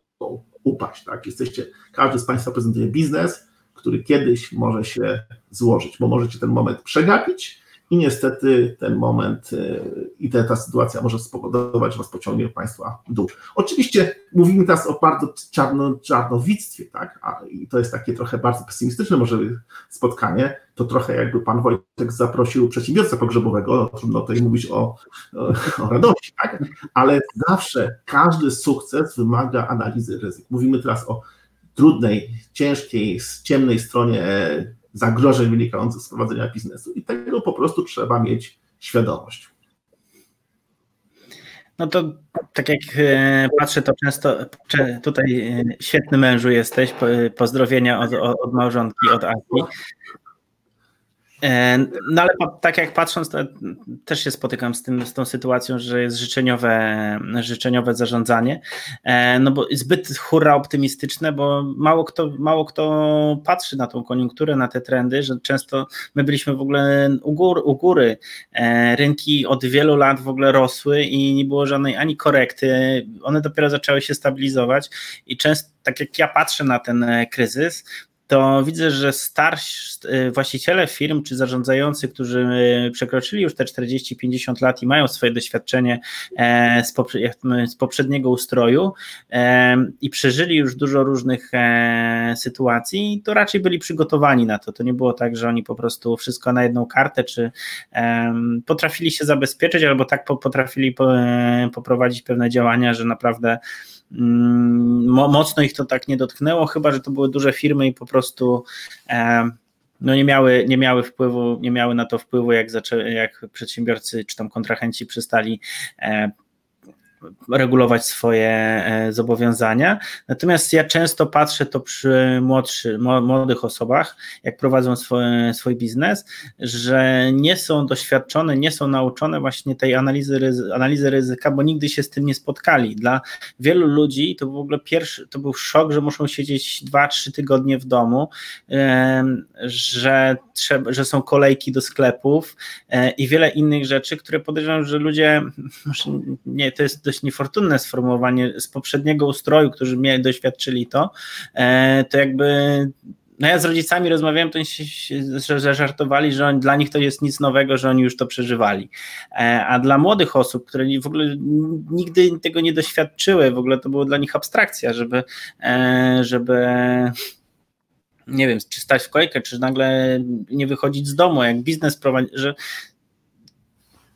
upaść. Tak? Jesteście, każdy z Państwa prezentuje biznes, który kiedyś może się złożyć, bo możecie ten moment przegapić i niestety ten moment y, i ta, sytuacja może spowodować, że was pociągnie Państwa dół. Oczywiście mówimy teraz o bardzo czarno, czarnowictwie, tak? A, i to jest takie trochę bardzo pesymistyczne może spotkanie, to trochę jakby Pan Wojtek zaprosił przedsiębiorcę pogrzebowego, no, trudno tutaj mówić o, o, o radości, tak? Ale zawsze każdy sukces wymaga analizy ryzyk. Mówimy teraz o trudnej, ciężkiej, ciemnej stronie zagrożeń wynikających z prowadzenia biznesu i tego po prostu trzeba mieć świadomość. No to tak jak e, patrzę, to często tutaj e, świetny mężu jesteś. Pozdrowienia od, od małżonki, od Aki. E, no ale tak jak patrząc, też się spotykam z, tym, z tą sytuacją, że jest życzeniowe, życzeniowe zarządzanie, e, no bo zbyt hurra optymistyczne, bo mało kto, mało kto patrzy na tą koniunkturę, na te trendy, że często my byliśmy w ogóle u, gór, u góry, e, rynki od wielu lat w ogóle rosły i nie było żadnej ani korekty, one dopiero zaczęły się stabilizować i często tak jak ja patrzę na ten kryzys, to widzę, że starsi y, właściciele firm czy zarządzający, którzy y, przekroczyli już te 40-50 lat i mają swoje doświadczenie e, z poprzedniego ustroju e, i przeżyli już dużo różnych e, sytuacji, to raczej byli przygotowani na to. To nie było tak, że oni po prostu wszystko na jedną kartę, czy potrafili się zabezpieczyć, albo tak potrafili poprowadzić pewne działania, że naprawdę mocno ich to tak nie dotknęło, chyba że to były duże firmy i po prostu no nie miały, nie miały wpływu, nie miały na to wpływu, jak, zaczę, jak przedsiębiorcy czy tam kontrahenci przestali regulować swoje e, zobowiązania. Natomiast ja często patrzę to przy młodszy, młodych osobach, jak prowadzą swój, swój biznes, że nie są doświadczone, nie są nauczone właśnie tej analizy, analizy ryzyka, bo nigdy się z tym nie spotkali. Dla wielu ludzi to w ogóle pierwszy, to był szok, że muszą siedzieć 2-3 tygodnie w domu, że, trzeba, że są kolejki do sklepów e, i wiele innych rzeczy, które podejrzewam, że ludzie, nie, to jest dość niefortunne sformułowanie z poprzedniego ustroju, którzy mieli, doświadczyli to, e, to jakby no ja z rodzicami rozmawiałem, to że żartowali, że on, dla nich to jest nic nowego, że oni już to przeżywali. E, a dla młodych osób, które w ogóle nigdy tego nie doświadczyły, w ogóle to było dla nich abstrakcja, żeby, e, żeby nie wiem, czy stać w kolejkę, czy nagle nie wychodzić z domu, jak biznes prowadzi, że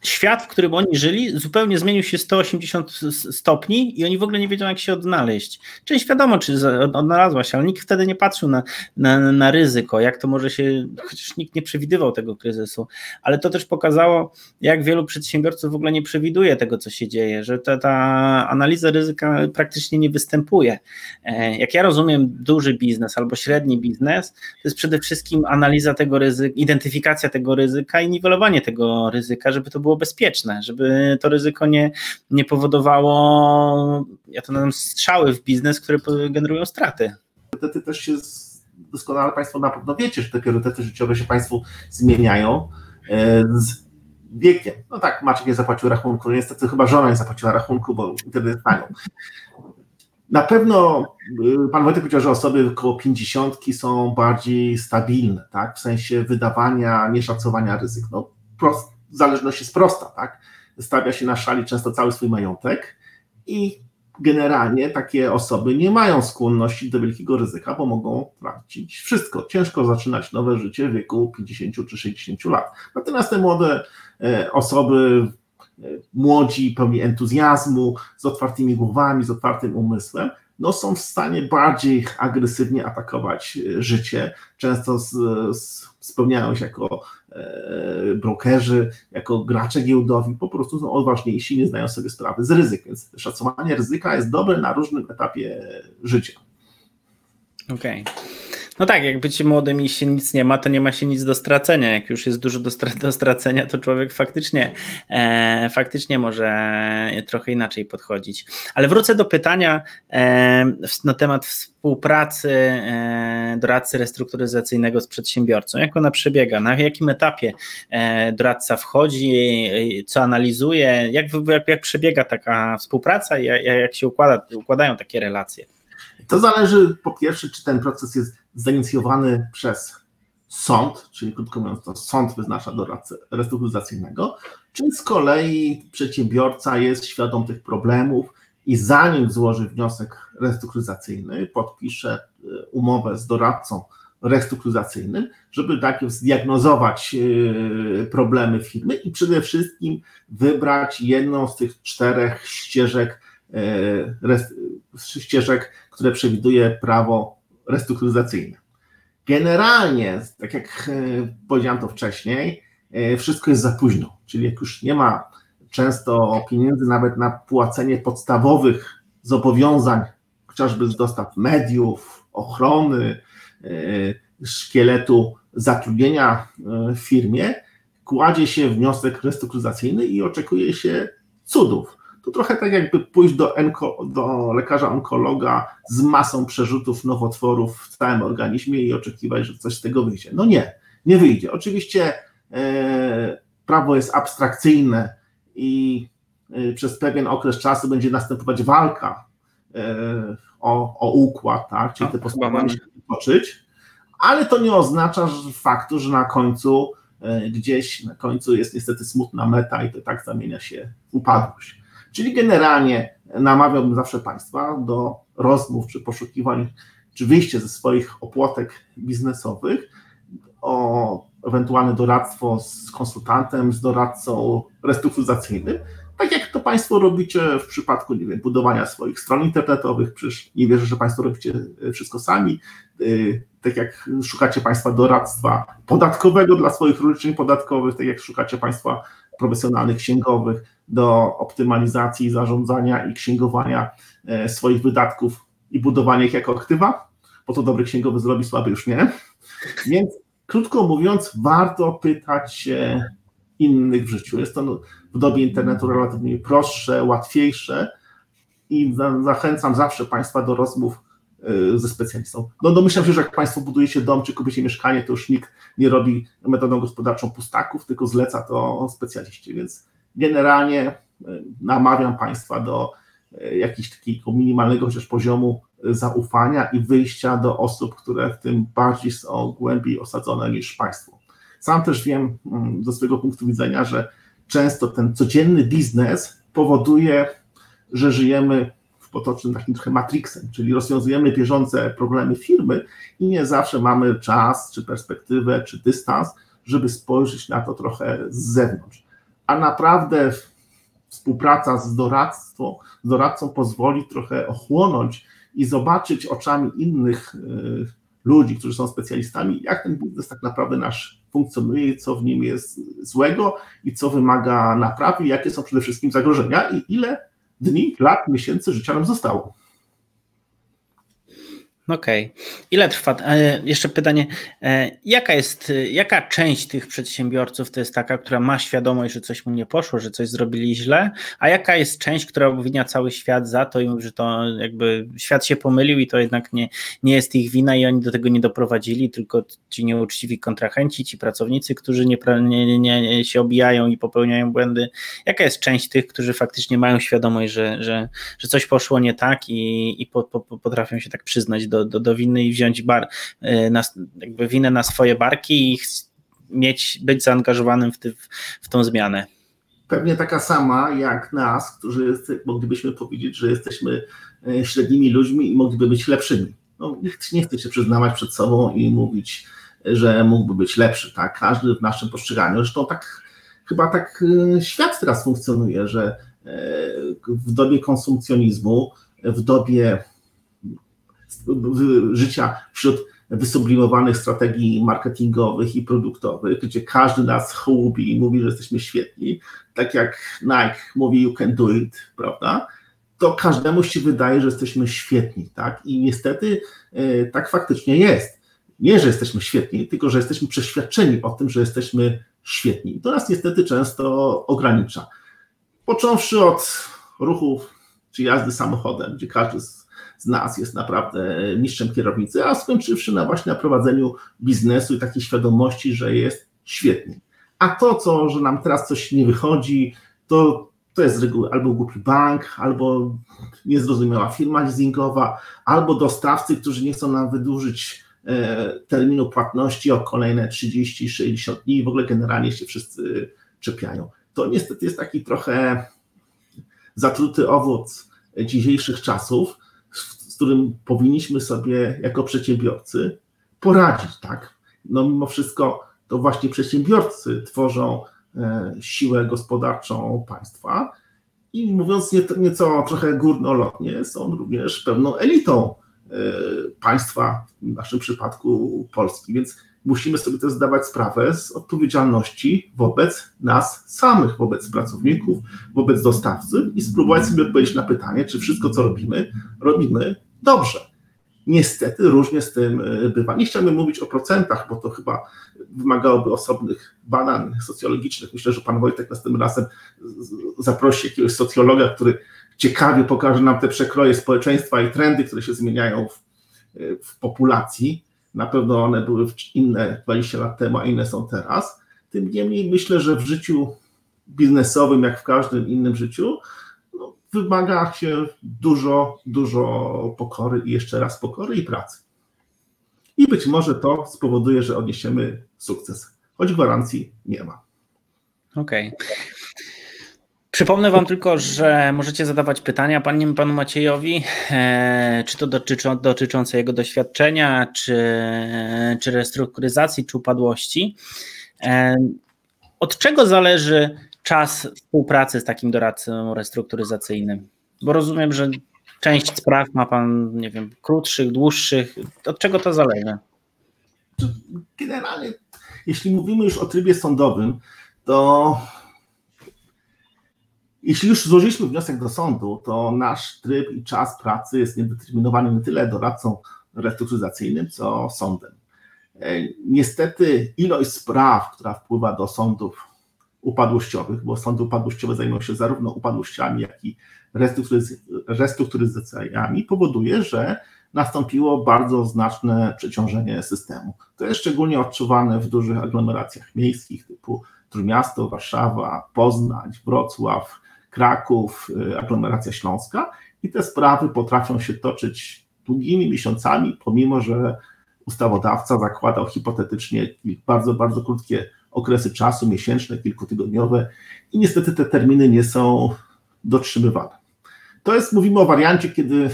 świat, w którym oni żyli, zupełnie zmienił się 180 stopni i oni w ogóle nie wiedzą, jak się odnaleźć. Część wiadomo, czy odnalazła się, ale nikt wtedy nie patrzył na, na, na ryzyko, jak to może się, chociaż nikt nie przewidywał tego kryzysu, ale to też pokazało, jak wielu przedsiębiorców w ogóle nie przewiduje tego, co się dzieje, że ta, ta analiza ryzyka praktycznie nie występuje. E, jak ja rozumiem duży biznes albo średni biznes, to jest przede wszystkim analiza tego ryzyka, identyfikacja tego ryzyka i niwelowanie tego ryzyka, żeby to było było bezpieczne, żeby to ryzyko nie, nie powodowało, ja to nazywam strzały w biznes, które generują straty. Priorytety też się doskonale Państwo na pewno wiecie, że te priorytety życiowe się Państwu zmieniają e, z wiekiem. No tak, Maciek nie zapłacił rachunku, no niestety chyba żona nie zapłaciła rachunku, bo internet tają. Na pewno y, pan Wojtek powiedział, że osoby około 50 są bardziej stabilne, tak? W sensie wydawania, nieszacowania ryzyk. No, prost, zależność jest prosta, tak? Stawia się na szali często cały swój majątek i generalnie takie osoby nie mają skłonności do wielkiego ryzyka, bo mogą tracić wszystko. Ciężko zaczynać nowe życie w wieku 50 czy 60 lat. Natomiast te młode e, osoby, e, młodzi, pełni entuzjazmu, z otwartymi głowami, z otwartym umysłem, no są w stanie bardziej agresywnie atakować e, życie. Często z, z, spełniają się jako brokerzy, jako gracze giełdowi po prostu są odważniejsi, nie zdają sobie sprawy z ryzyk, więc szacowanie ryzyka jest dobre na różnym etapie życia. Okej. Okay. No tak, jak być młodym i się nic nie ma, to nie ma się nic do stracenia. Jak już jest dużo do, do stracenia, to człowiek faktycznie, e, faktycznie może trochę inaczej podchodzić. Ale wrócę do pytania e, na temat współpracy e, doradcy restrukturyzacyjnego z przedsiębiorcą. Jak ona przebiega? Na jakim etapie e, doradca wchodzi, co analizuje? Jak, jak, jak przebiega taka współpraca jak, jak się układa, układają takie relacje? To zależy po pierwsze, czy ten proces jest zainicjowany przez sąd, czyli krótko mówiąc, to sąd wyznacza doradcę restrukturyzacyjnego, czy z kolei przedsiębiorca jest świadom tych problemów i zanim złoży wniosek restrukturyzacyjny, podpisze e, umowę z doradcą restrukturyzacyjnym, żeby tak zdiagnozować e, problemy firmy i przede wszystkim wybrać jedną z tych czterech ścieżek, e, ścieżek, które przewiduje prawo restrukturyzacyjne. Generalnie, tak jak powiedziałem to wcześniej, wszystko jest za późno, czyli jak już nie ma często pieniędzy nawet na płacenie podstawowych zobowiązań, chociażby z dostaw mediów, ochrony, e, szkieletu zatrudnienia e, w firmie, kładzie się wniosek restrukturyzacyjny i oczekuje się cudów. To trochę tak jakby pójść do, enko, do lekarza onkologa z masą przerzutów nowotworów w całym organizmie i oczekiwać, że coś z tego wyjdzie. No nie, nie wyjdzie. Oczywiście e, prawo jest abstrakcyjne, i y, przez pewien okres czasu będzie następować walka y, o, o układ, tak? czyli te postępowania się toczyć, ale to nie oznacza że faktu, że na końcu y, gdzieś na końcu jest niestety smutna meta i to tak zamienia się w upadłość. Czyli generalnie namawiałbym zawsze Państwa do rozmów czy poszukiwań, czy wyjście ze swoich opłatek biznesowych o ewentualne doradztwo z konsultantem, z doradcą restrukturyzacyjnym, tak jak to Państwo robicie w przypadku, nie wiem, budowania swoich stron internetowych, przecież nie wierzę, że Państwo robicie wszystko sami, y, tak jak szukacie Państwa doradztwa podatkowego dla swoich rozliczeń podatkowych, tak jak szukacie Państwa profesjonalnych księgowych do optymalizacji, zarządzania i księgowania e, swoich wydatków i budowania ich jako aktywa, bo to dobry księgowy zrobi, słaby już nie. Więc Krótko mówiąc, warto pytać innych w życiu. Jest to w dobie internetu relatywnie prostsze, łatwiejsze i zachęcam zawsze Państwa do rozmów ze specjalistą. No domyślam się, że jak Państwo budujecie dom czy kupicie mieszkanie, to już nikt nie robi metodą gospodarczą pustaków, tylko zleca to specjaliści, więc generalnie y, namawiam Państwa do y, jakiegoś takiego minimalnego chociaż poziomu zaufania i wyjścia do osób, które w tym bardziej są głębiej osadzone niż państwo. Sam też wiem mm, ze swojego punktu widzenia, że często ten codzienny biznes powoduje, że żyjemy potocznym takim trochę matrixem, czyli rozwiązujemy bieżące problemy firmy i nie zawsze mamy czas, czy perspektywę, czy dystans, żeby spojrzeć na to trochę z zewnątrz. A naprawdę współpraca z doradcą, z doradcą pozwoli trochę ochłonąć i zobaczyć oczami innych y, ludzi, którzy są specjalistami, jak ten biznes tak naprawdę nasz funkcjonuje, co w nim jest złego i co wymaga naprawy, jakie są przede wszystkim zagrożenia i ile dni, lat, miesięcy życia nam zostało. Okej. Okay. Ile trwa? E, jeszcze pytanie, e, jaka jest, jaka część tych przedsiębiorców to jest taka, która ma świadomość, że coś mu nie poszło, że coś zrobili źle, a jaka jest część, która obwinia cały świat za to i mówi, że to jakby świat się pomylił i to jednak nie, nie jest ich wina i oni do tego nie doprowadzili, tylko ci nieuczciwi kontrahenci, ci pracownicy, którzy nie, nie, nie się obijają i popełniają błędy. Jaka jest część tych, którzy faktycznie mają świadomość, że, że, że coś poszło nie tak i, i po, po, potrafią się tak przyznać do do, do, do i wziąć bar, e, na, jakby winę na swoje barki i mieć, być zaangażowanym w, ty, w tą zmianę. Pewnie taka sama jak nas, którzy jest, moglibyśmy powiedzieć, że jesteśmy e, średnimi ludźmi i mogliby być lepszymi. No, nikt nie chce się przyznawać przed sobą i mówić, że mógłby być lepszy. Tak? Każdy w naszym postrzeganiu. Zresztą tak chyba tak e, świat teraz funkcjonuje, że w dobie konsumpcjonizmu, w dobie życia wśród wysublimowanych strategii marketingowych i produktowych, gdzie każdy nas chłubi i mówi, że jesteśmy świetni, tak jak Nike mówi you can do it, prawda? To każdemu się wydaje, że jesteśmy świetni, tak? I niestety e, tak faktycznie jest. Nie, że jesteśmy świetni, tylko że jesteśmy przeświadczeni o tym, że jesteśmy świetni. I to nas niestety często ogranicza. Począwszy od ruchów czy jazdy samochodem, gdzie każdy z, z nas jest naprawdę mistrzem kierownicy, a skończywszy na właśnie na prowadzeniu biznesu i takiej świadomości, że jest świetnie. A to, co, że nam teraz coś nie wychodzi, to, to jest z reguły albo głupi bank, albo niezrozumiała firma leasingowa, albo dostawcy, którzy nie chcą nam wydłużyć e, terminu płatności o kolejne 30-60 dni i w ogóle generalnie się wszyscy czepiają. To niestety jest taki trochę zatruty owoc dzisiejszych czasów, z którym powinniśmy sobie jako przedsiębiorcy poradzić, tak? No mimo wszystko to właśnie przedsiębiorcy tworzą e, siłę gospodarczą państwa i mówiąc nieco trochę górnolotnie, są również pewną elitą e, państwa, w naszym przypadku Polski, więc musimy sobie też zdawać sprawę z odpowiedzialności wobec nas samych, wobec pracowników, wobec dostawcy i spróbować sobie odpowiedzieć na pytanie, czy wszystko, co robimy, robimy dobrze. Niestety różnie z tym e, bywa. Nie chciałbym mówić o procentach, bo to chyba wymagałoby osobnych badań socjologicznych. Myślę, że pan Wojtek następnym razem zaprosi jakiegoś socjologa, który ciekawie pokaże nam te przekroje społeczeństwa i trendy, które się zmieniają w, e, w populacji. Na pewno one były inne 20 lat temu, a inne są teraz. Tym niemniej myślę, że w życiu biznesowym, jak w każdym innym życiu, wymaga się dużo, dużo pokory i jeszcze raz pokory i pracy. I być może to spowoduje, że odniesiemy sukces, choć gwarancji nie ma. Okej. Okay. Przypomnę Wam tylko, że możecie zadawać pytania panu, panu Maciejowi, e, czy to dotyczą, dotyczące jego doświadczenia, czy, czy restrukturyzacji, czy upadłości. E, od czego zależy czas współpracy z takim doradcą restrukturyzacyjnym? Bo rozumiem, że część spraw ma pan, nie wiem, krótszych, dłuższych. Od czego to zależy? Generalnie, jeśli mówimy już o trybie sądowym, to jeśli już złożyliśmy wniosek do sądu, to nasz tryb i czas pracy jest niedeterminowany nie tyle doradcą restrukturyzacyjnym, co sądem. E, niestety ilość spraw, która wpływa do sądów upadłościowych, bo sądy upadłościowe zajmują się zarówno upadłościami, jak i restrukturyzacjami, powoduje, że nastąpiło bardzo znaczne przeciążenie systemu. To jest szczególnie odczuwane w dużych aglomeracjach miejskich typu Trójmiasto, Warszawa, Poznań, Wrocław, Kraków, y, aglomeracja śląska i te sprawy potrafią się toczyć długimi miesiącami, pomimo że ustawodawca zakładał hipotetycznie bardzo, bardzo krótkie okresy czasu, miesięczne, kilkutygodniowe i niestety te terminy nie są dotrzymywane. To jest, mówimy o wariancie, kiedy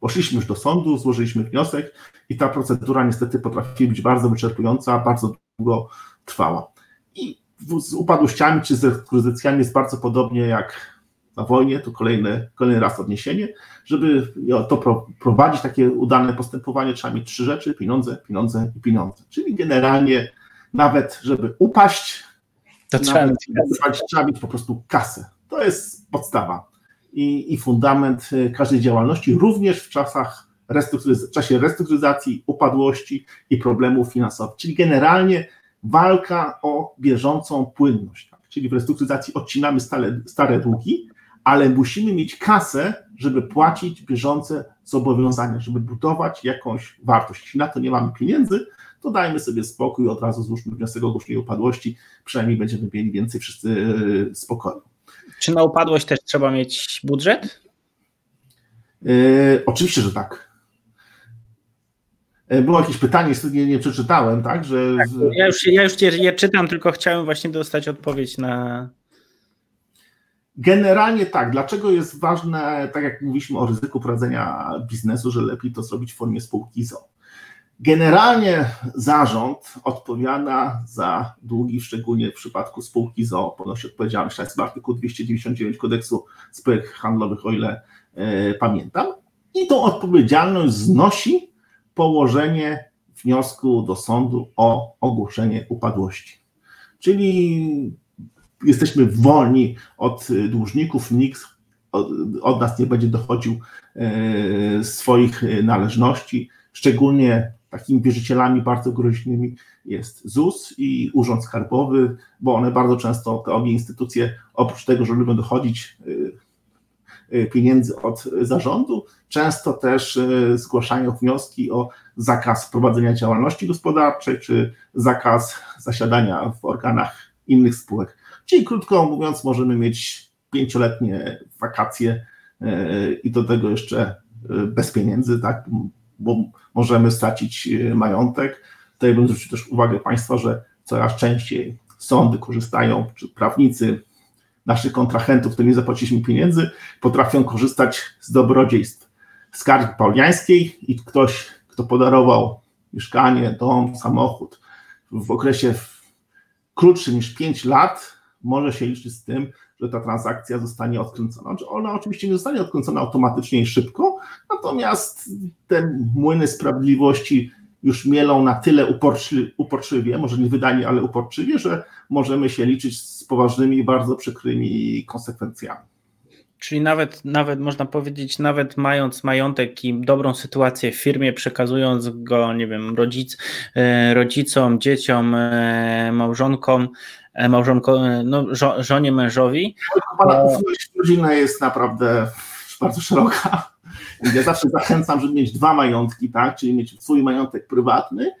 poszliśmy już do sądu, złożyliśmy wniosek i ta procedura niestety potrafi być bardzo wyczerpująca, bardzo długo trwała. I z upadłościami czy z rekruzycjami jest bardzo podobnie jak na wojnie, to kolejny, kolejny raz odniesienie. Żeby to prowadzić, takie udane postępowanie, trzeba mieć trzy rzeczy: pieniądze, pieniądze i pieniądze. Czyli generalnie nawet żeby upaść, to trzeba, mieć, trzeba mieć po prostu kasę. To jest podstawa i, i fundament y, każdej działalności, również w czasach w czasie restrukturyzacji, upadłości i problemów finansowych. Czyli generalnie walka o bieżącą płynność. Tak? Czyli w restrukturyzacji odcinamy stare, stare długi, ale musimy mieć kasę, żeby płacić bieżące zobowiązania, żeby budować jakąś wartość. Jeśli na to nie mamy pieniędzy, to dajmy sobie spokój, od razu złóżmy wniosek o ogłoszenie upadłości, przynajmniej będziemy mieli więcej wszyscy e, spokoju. Czy na upadłość też trzeba mieć budżet? Yy, oczywiście, że tak. E, było jakieś pytanie, nie, nie przeczytałem, tak? Że... Tak, ja już, ja już je czytam, tylko chciałem właśnie dostać odpowiedź na. Generalnie tak. Dlaczego jest ważne, tak jak mówiliśmy o ryzyku prowadzenia biznesu, że lepiej to zrobić w formie spółki ZO? Generalnie zarząd odpowiada za długi, szczególnie w przypadku spółki ZO, ponosi odpowiedzialność, to jest artykuł 299 kodeksu spółek handlowych, o ile e, pamiętam. I tą odpowiedzialność znosi położenie wniosku do sądu o ogłoszenie upadłości. Czyli jesteśmy wolni od dłużników, nikt od, od nas nie będzie dochodził e, swoich należności, szczególnie takimi wierzycielami bardzo groźnymi jest ZUS i Urząd Skarbowy, bo one bardzo często, te obie instytucje, oprócz tego, że lubią dochodzić pieniędzy od zarządu, często też zgłaszają wnioski o zakaz prowadzenia działalności gospodarczej czy zakaz zasiadania w organach innych spółek. Czyli krótko mówiąc, możemy mieć pięcioletnie wakacje i do tego jeszcze bez pieniędzy, tak, bo możemy stracić e, majątek. Tutaj bym zwrócił też uwagę Państwa, że coraz częściej sądy korzystają, czy prawnicy naszych kontrahentów, którym nie zapłaciliśmy pieniędzy, potrafią korzystać z dobrodziejstw skargi pauliańskiej i ktoś, kto podarował mieszkanie, dom, samochód w okresie krótszym niż 5 lat, może się liczyć z tym, że ta transakcja zostanie odkręcona. Znaczy, ona oczywiście nie zostanie odkręcona automatycznie i szybko, natomiast te młyny sprawiedliwości już mielą na tyle uporczy, uporczywie, może nie wydanie, ale uporczywie, że możemy się liczyć z poważnymi bardzo przykrymi konsekwencjami. Czyli nawet, nawet można powiedzieć, nawet mając majątek i dobrą sytuację w firmie, przekazując go, nie wiem, rodzic, e, rodzicom, dzieciom, e, małżonkom, małżonko, no, żonie, mężowi. Pana ufność rodzina jest naprawdę bardzo szeroka. Ja zawsze zachęcam, żeby mieć dwa majątki, tak? Czyli mieć swój majątek prywatny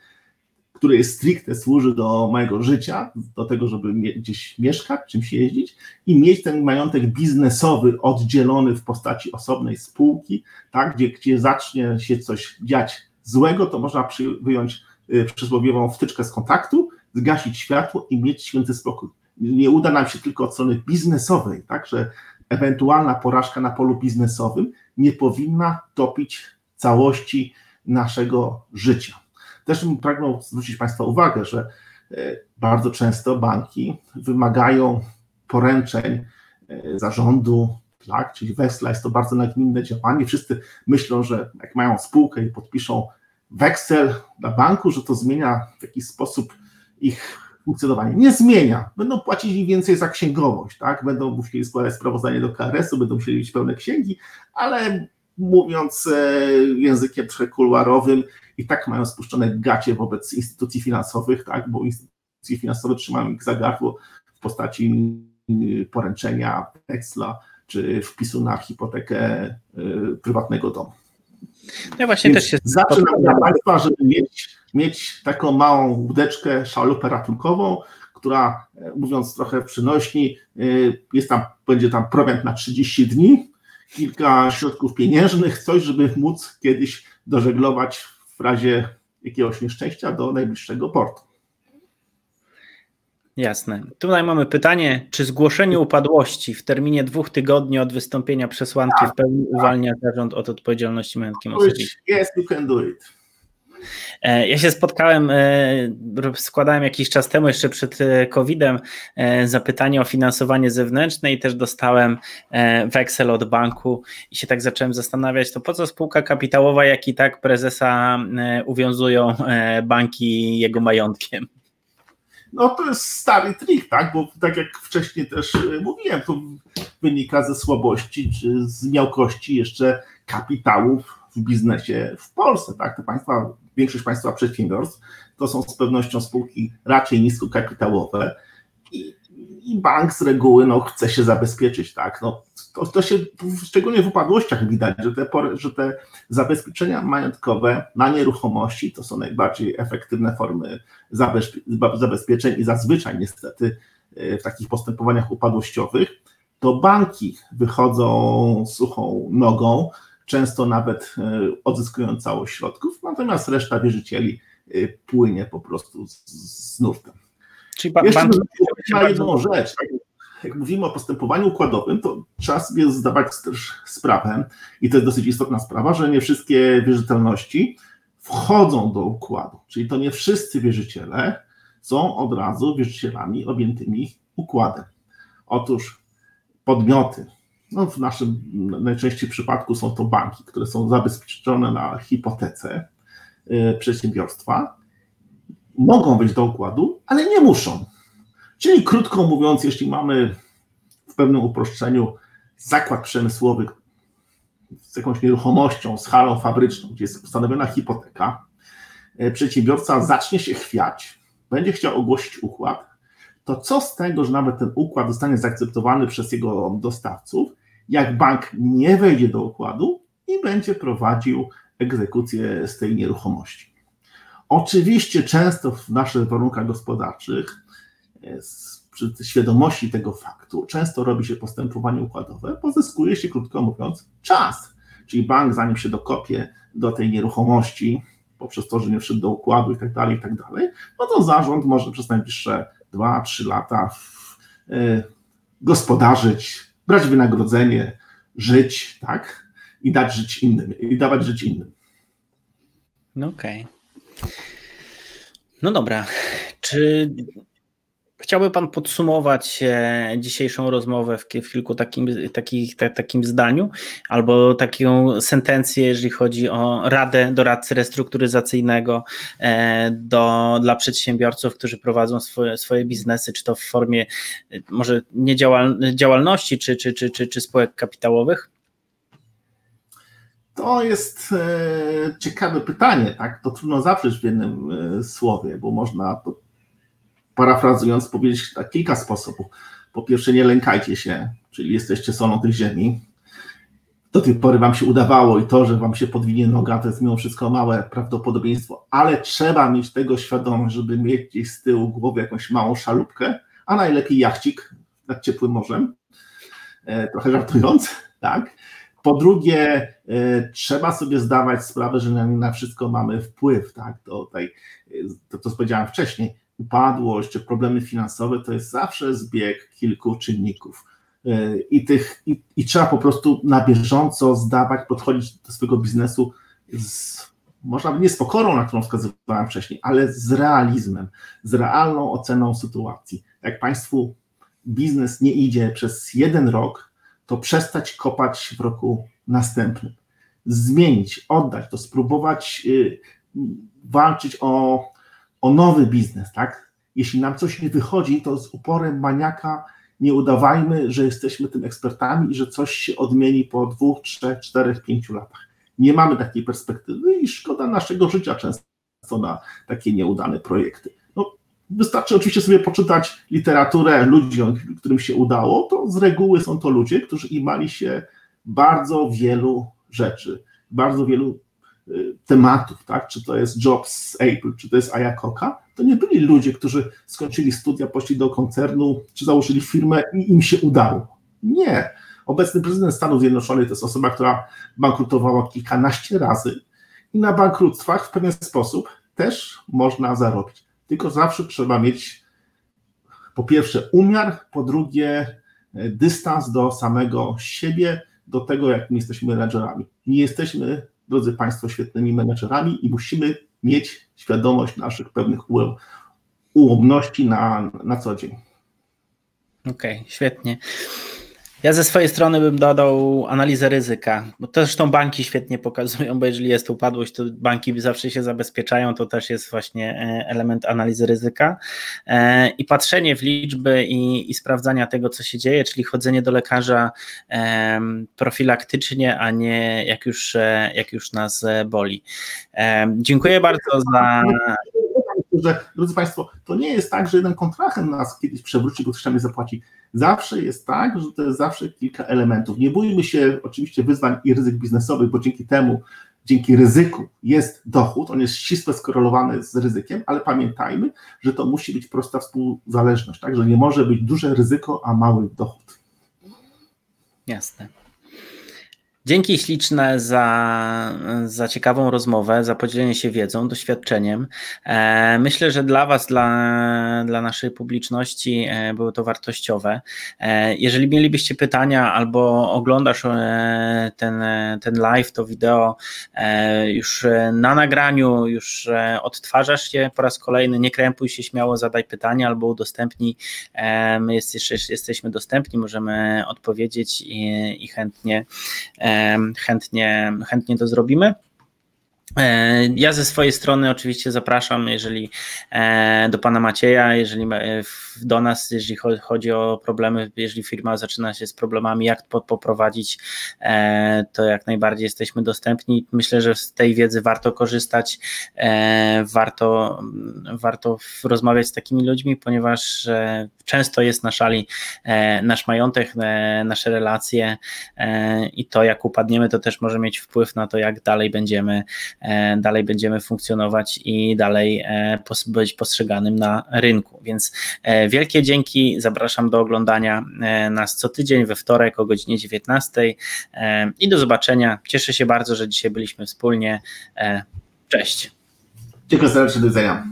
który jest stricte służy do mojego życia, do tego, żeby gdzieś mieszkać, czymś jeździć i mieć ten majątek biznesowy oddzielony w postaci osobnej spółki, tak, gdzie, gdzie zacznie się coś dziać złego, to można przy, wyjąć y, przysłowiową wtyczkę z kontaktu, zgasić światło i mieć święty spokój. Nie uda nam się tylko od strony biznesowej, tak, że ewentualna porażka na polu biznesowym nie powinna topić całości naszego życia. Też bym pragnął zwrócić Państwa uwagę, że e, bardzo często banki wymagają poręczeń e, zarządu, tak, czyli weksla, jest to bardzo nagminne działanie. Wszyscy myślą, że jak mają spółkę i podpiszą weksel dla banku, że to zmienia w jakiś sposób ich funkcjonowanie. Nie zmienia. Będą płacili więcej za księgowość, tak? Będą musieli składać sprawozdanie do KRS-u, będą musieli mieć pełne księgi, ale mówiąc e, językiem trochę kuluarowym, i tak mają spuszczone gacie wobec instytucji finansowych, tak, bo instytucje finansowe trzymają ich za gardło w postaci y, poręczenia, weksla czy wpisu na hipotekę y, prywatnego domu. Ja właśnie Więc też się zaczynam dla Państwa, żeby mieć, mieć taką małą łódeczkę, szalupę ratunkową, która, e, mówiąc trochę przynośni, y, jest tam, będzie tam prowiant na 30 dni, kilka środków pieniężnych, coś, żeby móc kiedyś dożeglować w razie jakiegoś nieszczęścia do najbliższego portu. Jasne. Tutaj mamy pytanie, czy zgłoszenie upadłości w terminie dwóch tygodni od wystąpienia przesłanki tak, w pełni tak. uwalnia zarząd od odpowiedzialności majątkiem osobistym? Yes, you can do it. E, ja się spotkałem, e, składałem jakiś czas temu, jeszcze przed e, COVID-em, zapytanie o finansowanie zewnętrzne i też dostałem weksel od banku i się tak zacząłem zastanawiać, to po co spółka kapitałowa, jak i tak prezesa uwiązują banki jego majątkiem? No to jest stary trik, tak? Bo tak jak wcześniej też mówiłem, to wynika ze słabości czy z miałkości jeszcze kapitałów w biznesie w Polsce, tak? Te państwa większość państwa przedsiębiorstw, to są z pewnością spółki raczej niskokapitałowe i, i bank z reguły no, chce się zabezpieczyć, tak, no, to, to się szczególnie w upadłościach widać, że te, że te zabezpieczenia majątkowe na nieruchomości to są najbardziej efektywne formy zabezpieczeń i zazwyczaj niestety e, w takich postępowaniach upadłościowych to banki wychodzą suchą nogą, często nawet e, odzyskują całość środków, natomiast reszta wierzycieli e, płynie po prostu z, nurtem. Czyli ba- Jeszcze na jedną rzecz. Jak mówimy o postępowaniu układowym, to trzeba sobie zdawać też sprawę, i to jest dosyć istotna sprawa, że nie wszystkie wierzytelności wchodzą do układu. Czyli to nie wszyscy wierzyciele są od razu wierzycielami objętymi układem. Otóż podmioty, no w naszym najczęściej przypadku są to banki, które są zabezpieczone na hipotece y, przedsiębiorstwa, mogą być do układu, ale nie muszą. Czyli krótko mówiąc, jeśli mamy w pewnym uproszczeniu zakład przemysłowy z jakąś nieruchomością, z halą fabryczną, gdzie jest ustanowiona hipoteka, przedsiębiorca zacznie się chwiać, będzie chciał ogłosić układ, to co z tego, że nawet ten układ zostanie zaakceptowany przez jego dostawców, jak bank nie wejdzie do układu i będzie prowadził egzekucję z tej nieruchomości. Oczywiście często w naszych warunkach gospodarczych, przy świadomości tego faktu, często robi się postępowanie układowe, pozyskuje się, krótko mówiąc, czas. Czyli bank, zanim się dokopie do tej nieruchomości, poprzez to, że nie wszedł do układu i tak dalej, i tak dalej, no to zarząd może przez najbliższe 2-3 lata y, gospodarzyć, brać wynagrodzenie, żyć, tak? I dać żyć innym, i dawać żyć innym. No okej. Okay. No dobra. Czy Chciałby Pan podsumować e, dzisiejszą rozmowę w, kilku takim, takich, takim zdaniu albo taką sentencję, jeżeli chodzi o radę doradcy restrukturyzacyjnego e, do, dla przedsiębiorców, którzy prowadzą swoje, swoje biznesy, czy to w formie e, może niedziałalności, czy, czy, czy, czy, czy spółek kapitałowych? To jest ciekawe pytanie, tak? To trudno zawrzeć w jednym słowie, bo można parafrazując, powiedzieć tak kilka sposobów. Po pierwsze, nie lękajcie się, czyli jesteście solą tej ziemi. Do tej pory wam się udawało i to, że wam się podwinie noga, to jest mimo wszystko małe prawdopodobieństwo, ale trzeba mieć tego świadomość, żeby mieć gdzieś z tyłu głowy jakąś małą szalupkę, a najlepiej jachcik nad ciepłym morzem, e, trochę żartując, tak? Po drugie, e, trzeba sobie zdawać sprawę, że na, wszystko mamy wpływ, tak? To, tutaj, to, to co powiedziałem wcześniej, upadłość czy problemy finansowe to jest zawsze zbieg kilku czynników. E, I, tych, i, i trzeba po prostu na bieżąco zdawać, podchodzić do swojego biznesu z, można nie z pokorą, na którą wskazywałem wcześniej, ale z realizmem, z realną oceną sytuacji. Jak Państwu biznes nie idzie przez jeden rok, to przestać kopać w roku następnym. Zmienić, oddać to, spróbować y, walczyć o o nowy biznes, tak? Jeśli nam coś nie wychodzi, to z uporem maniaka nie udawajmy, że jesteśmy tym ekspertami i że coś się odmieni po dwóch, trzech, czterech, pięciu latach. Nie mamy takiej perspektywy i szkoda naszego życia często na takie nieudane projekty. No, wystarczy oczywiście sobie poczytać literaturę ludzi, którym się udało, to z reguły są to ludzie, którzy imali się bardzo wielu rzeczy, bardzo wielu tematów, tak? czy to jest Jobs z Apple, czy to jest Ayakoka, to nie byli ludzie, którzy skończyli studia, poszli do koncernu, czy założyli firmę i im się udało. Nie. Obecny prezydent Stanów Zjednoczonych to jest osoba, która bankrutowała kilkanaście razy i na bankructwach w pewien sposób też można zarobić. Tylko zawsze trzeba mieć po pierwsze umiar, po drugie dystans do samego siebie, do tego, jak my jesteśmy menedżerami. Nie jesteśmy drodzy Państwo, świetnymi menedżerami i musimy mieć świadomość naszych pewnych ułomności na, na co dzień. Okej, okay, świetnie. Ja ze swojej strony bym dodał analizę ryzyka, bo to zresztą banki świetnie pokazują, bo jeżeli jest upadłość, to banki zawsze się zabezpieczają, to też jest właśnie e, element analizy ryzyka e, i patrzenie w liczby i, i sprawdzania tego, co się dzieje, czyli chodzenie do lekarza profilaktycznie, a nie jak już, e, jak już nas boli. Dziękuję bardzo za że, drodzy Państwo, to nie jest tak, że jeden kontrahent nas kiedyś przewróci, bo trzeba zapłaci. Zawsze jest tak, że to jest zawsze kilka elementów. Nie bójmy się oczywiście wyzwań i ryzyk biznesowych, bo dzięki temu, dzięki ryzyku jest dochód, on jest ścisle skorelowany z ryzykiem, ale pamiętajmy, że to musi być prosta współzależność, tak? że nie może być duże ryzyko, a mały dochód. Jasne. Dzięki śliczne za, za ciekawą rozmowę, za podzielenie się wiedzą, doświadczeniem. E, myślę, że dla Was, dla, dla naszej publiczności e, było to wartościowe. E, jeżeli mielibyście pytania albo oglądasz ten, ten live, to wideo już na nagraniu, już odtwarzasz się po raz kolejny, nie krępuj się śmiało, zadaj pytania albo udostępnij. My jest, jesteśmy dostępni, możemy odpowiedzieć i, i chętnie chętnie, chętnie to zrobimy. E, ja ze swojej strony oczywiście zapraszam, jeżeli e, do pana Macieja, jeżeli e, do nas, jeżeli chodzi o problemy, jeżeli firma zaczyna się z problemami, jak poprowadzić, to jak najbardziej jesteśmy dostępni. Myślę, że z tej wiedzy warto korzystać, warto, warto rozmawiać z takimi ludźmi, ponieważ często jest na szali nasz majątek, nasze relacje i to jak upadniemy, to też może mieć wpływ na to, jak dalej będziemy dalej będziemy funkcjonować i dalej e, być postrzeganym na rynku. Więc e, wielkie dzięki, zapraszam do oglądania nas co tydzień we wtorek o godzinie 19 i do zobaczenia. Cieszę się bardzo, że dzisiaj byliśmy wspólnie. Cześć. Dziękuję serdecznie, do widzenia.